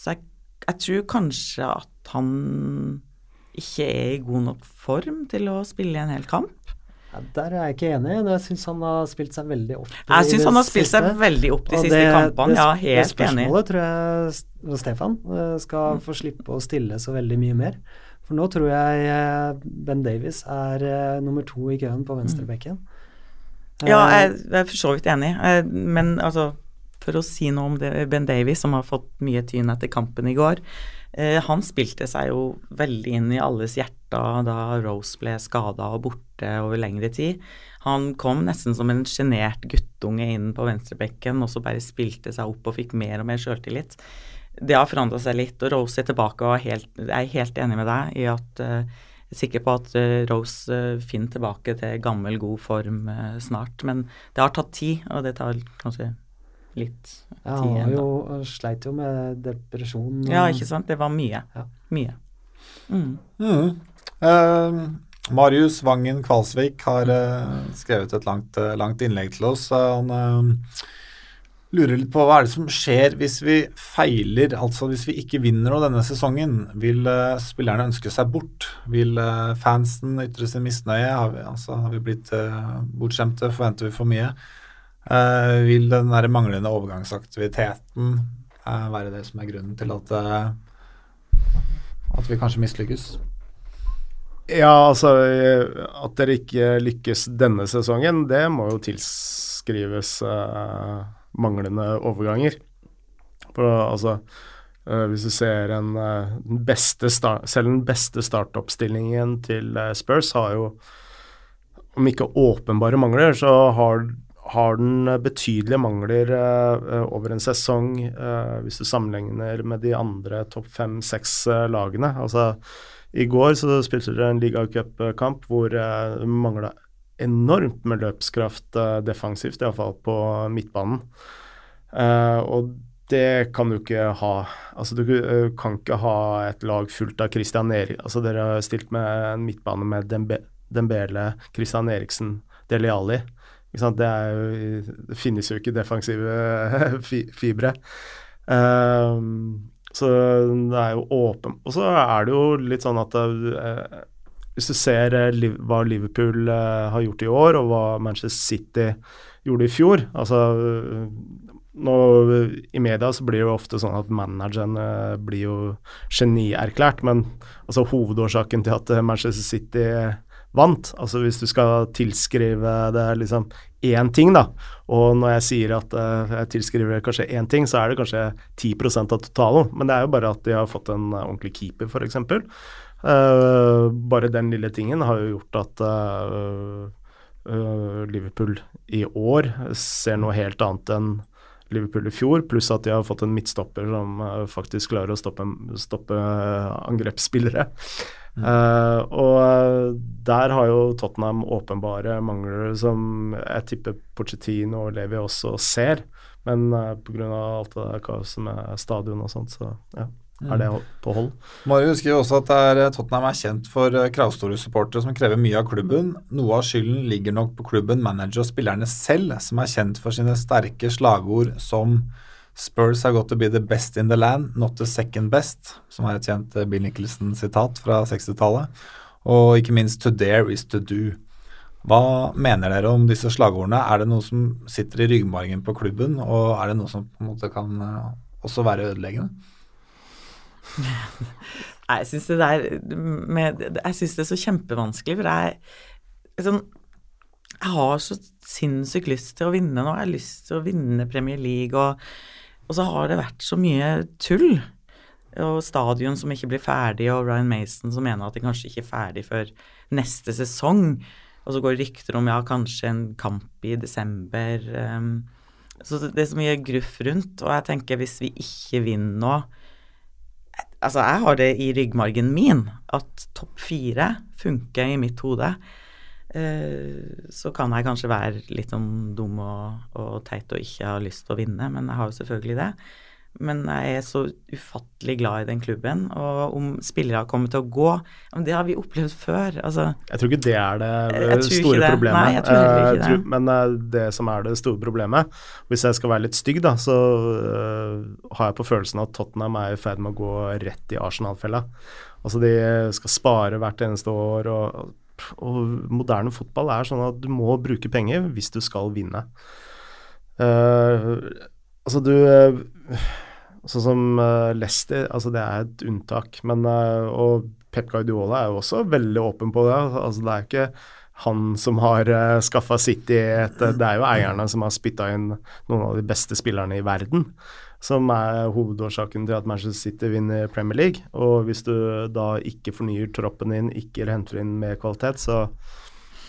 jeg Jeg tror kanskje at han ikke er i god nok form til å spille i en hel kamp. Ja, der er jeg ikke enig. Jeg syns han har spilt seg veldig opp. Jeg syns han har spilt siste. seg veldig opp de siste det, kampene. Ja, helt enig. Det spørsmålet tror jeg Stefan eh, skal mm. få slippe å stille så veldig mye mer. For nå tror jeg eh, Ben Davies er uh, nummer to i køen på venstrebekken. Mm. Ja, jeg, jeg er for så vidt enig, men altså For å si noe om det, Ben Davies, som har fått mye tyn etter kampen i går. Eh, han spilte seg jo veldig inn i alles hjerter da Rose ble skada og borte over lengre tid. Han kom nesten som en sjenert guttunge inn på venstrebekken og så bare spilte seg opp og fikk mer og mer sjøltillit. Det har forandra seg litt, og Rose er tilbake og helt, jeg er helt enig med deg i at uh, sikker på at uh, Rose uh, finner tilbake til gammel, god form uh, snart. Men det har tatt tid, og det tar kanskje litt ja, tid. Han jo, sleit jo med depresjon. Ja, ikke sant. Det var mye. Ja. Mye. Mm. Mm. Uh, Marius Vangen Kvalsvik har uh, skrevet et langt, uh, langt, innlegg til oss. han lurer litt på hva er det som skjer hvis vi feiler, altså hvis vi ikke vinner noe denne sesongen. Vil uh, spillerne ønske seg bort? Vil uh, fansen ytre sin misnøye? Har vi, altså, har vi blitt uh, bortskjemte? Forventer vi for mye? vil den der manglende overgangsaktiviteten være det som er grunnen til at, at vi kanskje mislykkes? Ja, altså At dere ikke lykkes denne sesongen, det må jo tilskrives uh, manglende overganger. For altså uh, Hvis du ser en uh, beste start, Selv den beste startoppstillingen til uh, Spurs har jo Om ikke åpenbare mangler, så har, har den betydelige mangler over en sesong hvis du sammenligner med de andre topp fem-seks lagene. Altså i går så spilte dere en ligacupkamp hvor uh, mangla enormt med løpskraft uh, defensivt, iallfall på midtbanen. Uh, og det kan du ikke ha. Altså, du uh, kan ikke ha et lag fullt av Christian Eriksen. Altså, dere har stilt med en midtbane med Dembe Dembele, Christian Eriksen, Deli Ali. Det, jo, det, finnes jo ikke defensive fibre. Uh, så det er jo åpen Og så er det jo litt sånn at uh, hvis du ser uh, hva Liverpool uh, har gjort i år, og hva Manchester City gjorde i fjor altså nå, I media så blir det jo ofte sånn at manageren blir jo genierklært, men altså hovedårsaken til at Manchester City vant. Altså hvis du skal tilskrive det liksom én ting, da, og når jeg sier at jeg tilskriver kanskje én ting, så er det kanskje 10% av totalen, men det er jo bare at de har fått en ordentlig keeper, f.eks. Uh, bare den lille tingen har jo gjort at uh, Liverpool i år ser noe helt annet enn Liverpool i fjor, pluss at de har fått en midtstopper som faktisk klarer å stoppe, stoppe angrepsspillere. Uh, og eh, der har jo Tottenham åpenbare mangler som jeg tipper Pochettino og Levi også ser. Men uh, eh, pga. alt det der kaoset med stadion og sånt, så ja, er det mm. på hold. Marius skriver også at er, Tottenham er kjent for kravstore supportere som krever mye av klubben. Noe av skylden ligger nok på klubben, manager og spillerne selv, som er kjent for sine sterke slagord som Spurs har gått to be the best in the land, not the second best, som er et kjent eh, Bill Nicholson-sitat fra 60-tallet. Og ikke minst to dare is to do. Hva mener dere om disse slagordene? Er det noe som sitter i ryggmargen på klubben, og er det noe som på en måte kan også være ødeleggende? Jeg syns det der med, Jeg syns det er så kjempevanskelig, for jeg sånn, jeg har så sinnssykt lyst til å vinne nå. Jeg har lyst til å vinne Premier League og og så har det vært så mye tull. Og stadion som ikke blir ferdig, og Ryan Mason som mener at de kanskje ikke er ferdig før neste sesong. Og så går rykter om ja, kanskje en kamp i desember. Um, så det er så mye gruff rundt, og jeg tenker hvis vi ikke vinner nå Altså, jeg har det i ryggmargen min at topp fire funker i mitt hode. Eh, så kan jeg kanskje være litt sånn dum og, og, teit og ikke ha lyst til å vinne, men jeg har jo selvfølgelig det. Men jeg er så ufattelig glad i den klubben, og om spillere har kommet til å gå Det har vi opplevd før. Altså, jeg tror ikke det er det store det. problemet. Nei, jeg tror ikke det. Tror, men uh, det som er det store problemet, hvis jeg skal være litt stygg, da, så har jeg på følelsen at Tottenham er i ferd med å gå rett i Arsenal-fella. Altså de skal spare hvert eneste år og og moderne fotball er sånn at du må bruke penger hvis du skal vinne. Uh, altså, du Sånn som uh, Leicester, altså det er et unntak. Men, og Pep Guardiola er jo også veldig åpen på det. Altså, det er ikke han som har uh, skaffa City et Det er jo eierne som har spytta inn noen av de beste spillerne i verden som er hovedårsaken til at Manchester City vinner Premier League. Og hvis du da ikke fornyer troppen din, ikke henter inn mer kvalitet, så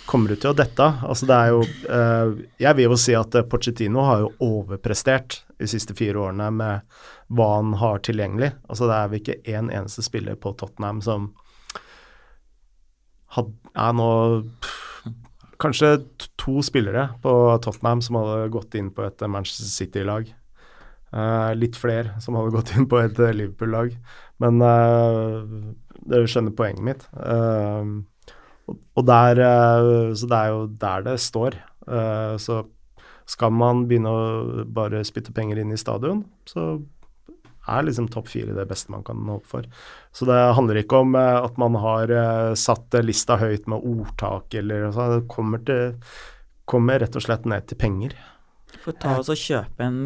kommer du til å dette. Altså det er jo eh, Jeg vil jo si at Pochettino har jo overprestert de siste fire årene med hva han har tilgjengelig. Altså det er vel ikke én en eneste spiller på Tottenham som had, er nå Kanskje to spillere på Tottenham som hadde gått inn på et Manchester City-lag. Uh, litt flere som hadde gått inn på et uh, Liverpool-lag. Men uh, dere skjønner poenget mitt. og der, så det er jo der det står. så skal man begynne å bare spytte penger inn i stadion, så er liksom topp fire det beste man kan håpe for. Så det handler ikke om eh, at man har eh, satt lista høyt med ordtak eller sånn. Det kommer, til, kommer rett og slett ned til penger. For ta oss og kjøpe en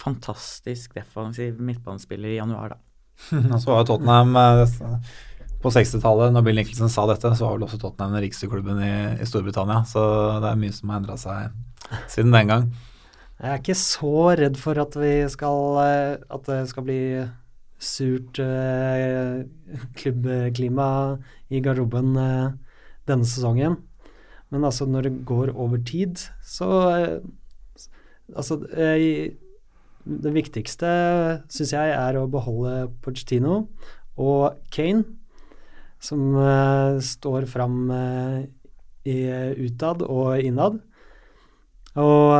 fantastisk defensiv midtbanespiller i januar, da. Så var jo Tottenham eh, på 60-tallet, når Bill Nicholson sa dette, så var vel også Tottenham den rikeste klubben i, i Storbritannia. Så det er mye som har endra seg siden den gang. Jeg er ikke så redd for at skal eh, At det skal bli surt eh, klubbklima i garderoben eh, denne sesongen. Men altså, når det går over tid, så eh, Altså, eh, det viktigste syns jeg er å beholde Pochettino og Kane, som eh, står fram i, utad og innad. Og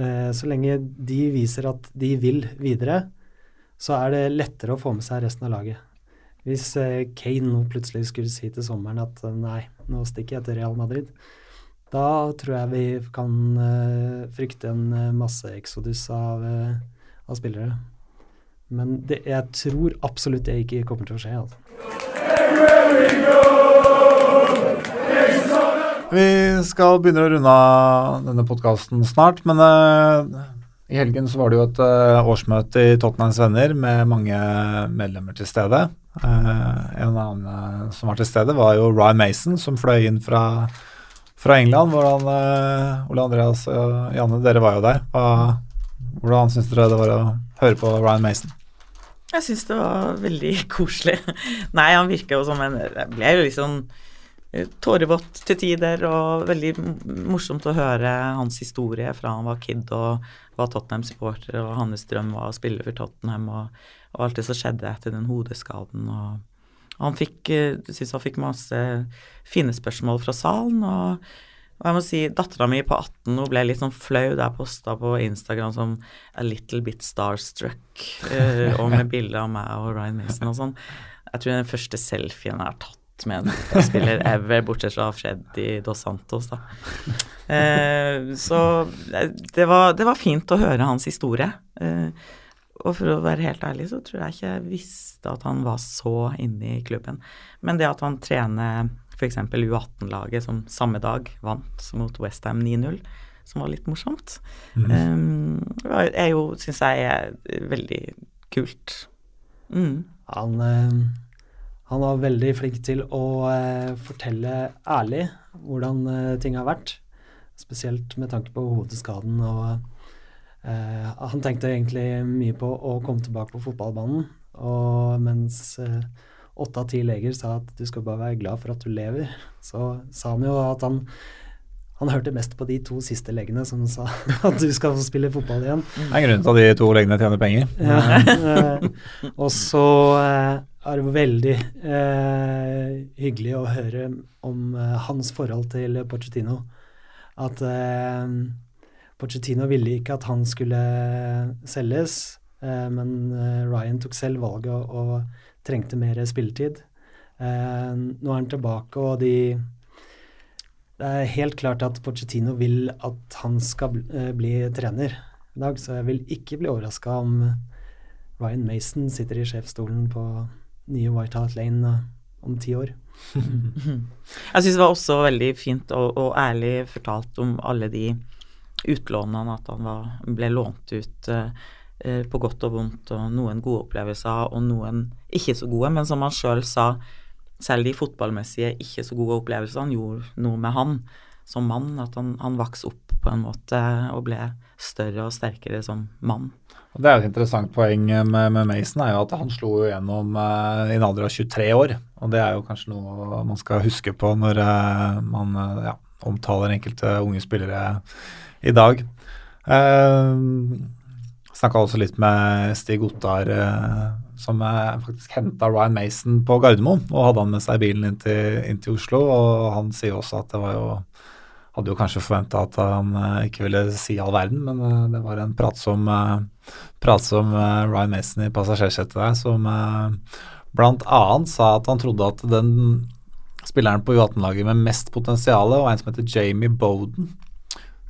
eh, så lenge de viser at de vil videre, så er det lettere å få med seg resten av laget. Hvis eh, Kane plutselig skulle si til sommeren at eh, nei, nå stikker jeg til Real Madrid, da tror jeg vi kan eh, frykte en uh, masseeksodus av, uh, av spillere. Men det, jeg tror absolutt det ikke kommer til å skje. Altså. Vi skal begynne å runde av denne podkasten snart, men i helgen så var det jo et årsmøte i Tottenhams Venner med mange medlemmer til stede. en annen som var til stede, var jo Ryan Mason, som fløy inn fra fra England. Hvordan, uh, Ole Andreas og Janne, dere var jo der. Hvordan syns dere det var å høre på Ryan Mason? Jeg syns det var veldig koselig. Nei, han virka jo som en Jeg ble jo liksom tårevått til tider, og veldig morsomt å høre hans historie fra han var kid og var Tottenham-supporter, og hans drøm var å spille for Tottenham, og, og alt det som skjedde etter den hodeskaden. og han fikk, eh, synes han fikk masse fine spørsmål fra salen. og, og jeg må si, Dattera mi på 18 hun ble litt sånn flau da jeg posta på Instagram som a little bit starstruck, uh, og med bilde av meg og Ryan Mason og sånn. Jeg tror den første selfien jeg har tatt med en spiller ever, bortsett fra Freddy Dos Santos, da. Eh, så det var, det var, fint å høre hans historie. Eh, og for å være helt ærlig så tror jeg ikke jeg visste at han var så inne i klubben. Men det at han trener f.eks. U18-laget som samme dag vant mot Westham 9-0, som var litt morsomt, mm. um, er jo, syns jeg, er veldig kult. Mm. Han, han, var veldig flink til å eh, fortelle ærlig hvordan eh, ting har vært. Spesielt med tanke på hodeskaden og eh, han tenkte egentlig mye på å komme tilbake på fotballbanen, og mens uh, åtte av ti leger sa at du skal bare være glad for at du lever, så sa han jo at han han hørte mest på de to siste legene som sa at du skal få spille fotball igjen. Det er grunnen til at de to legene tjener penger. Ja, uh, og så er det veldig hyggelig å høre om hans forhold til Pochettino. At Pochettino ville ikke at han skulle selges, eh, men eh, Ryan tok selv valget og, og trengte mer spilletid. Eh, nå er han tilbake, og de Det er helt klart at Pochettino vil at han skal bli, bli trener i dag, så jeg vil ikke bli overraska om Ryan Mason sitter i sjefsstolen på nye White Hart Lane om ti år. jeg syns det var også veldig fint og, og ærlig fortalt om alle de utlånene, at han var, ble lånt ut eh, eh, på godt og vondt, og noen gode opplevelser og noen ikke så gode. Men som han sjøl sa, selv de fotballmessige ikke så gode opplevelsene gjorde noe med han som mann. At han, han vokste opp på en måte og ble større og sterkere som mann. Det er Et interessant poeng med, med Mason er jo at han slo jo gjennom eh, i en alder av 23 år. og Det er jo kanskje noe man skal huske på når eh, man uh, ja, omtaler enkelte unge spillere i dag. Eh, Snakka også litt med Stig Ottar, eh, som uh, faktisk henta Ryan Mason på Gardermoen. Og hadde han med seg bilen inn til, inn til, Oslo, og han sier også at det var jo Hadde jo kanskje forventa at han uh, ikke ville si all verden, men uh, det var en pratsom, pratsom Ryan Mason i passasjersetet der som blant annet sa at han trodde at den spilleren på U18-laget med mest potensial var en som heter Jamie Boden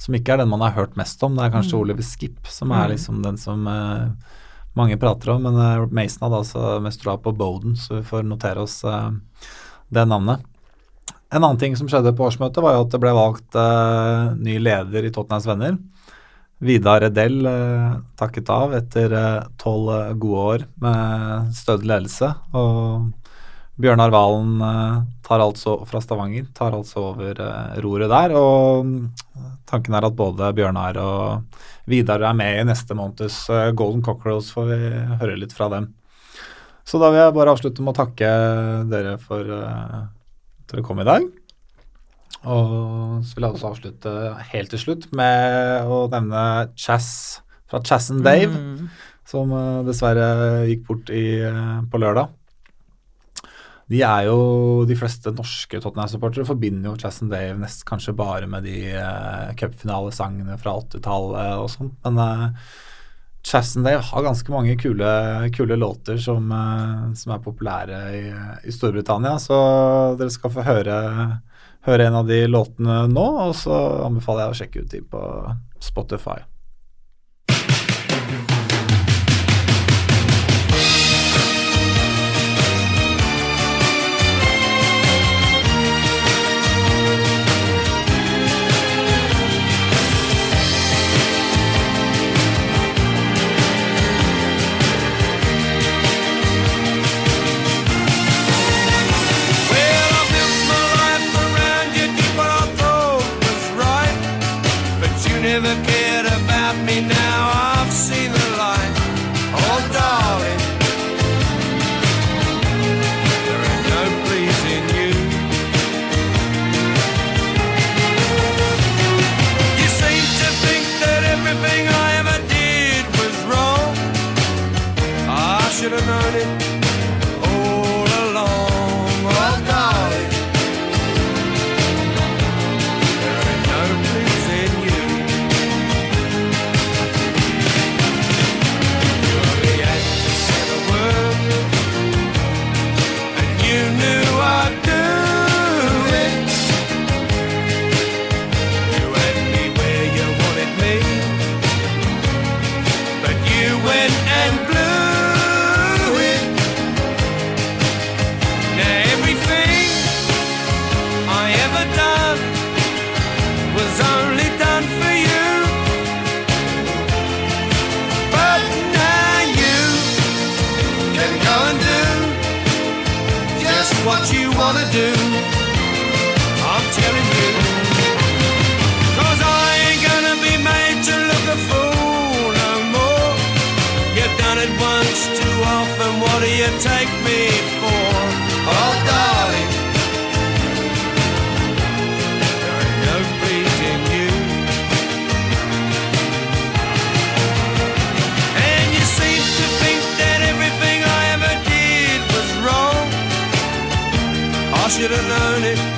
som ikke er den man har hørt mest om. Det er kanskje Mm. Oliver Skip som er Mm. liksom den som uh, mange prater om. Men uh, Mason hadde altså mest troa på Bowden, så vi får notere oss uh, det navnet. En annen ting som skjedde på årsmøtet, var jo at det ble valgt eh, ny leder i Tottenhams Venner. Vidar Edel eh, takket av etter eh, tolv eh, gode år med stødig ledelse. Og Bjørnar Valen eh, tar altså fra Stavanger tar altså over roret der. Og tanken er at både Bjørnar og Vidar er med i neste måneds Golden Cockerels, får vi høre litt fra dem. Så da vil jeg bare avslutte med å takke dere for at dere kom i dag. Og så vil jeg også avslutte helt til slutt med å nevne Chas fra Chas and Dave, Mm. som eh, dessverre gikk bort i, eh, på lørdag. De er jo De fleste norske Tottenham-supportere forbinder jo Chas and Dave nest kanskje bare med de uh, cupfinalesangene fra 80-tallet og sånt, men uh, Chas and Dave har ganske mange kule, kule låter som, uh, som er populære i, i Storbritannia, så dere skal få høre, høre en av de låtene nå, og så anbefaler jeg å sjekke ut de på Spotify. Take me for? Oh, darling, there ain't no pleasing you. And you seem to think that everything I ever did was wrong. I should have known it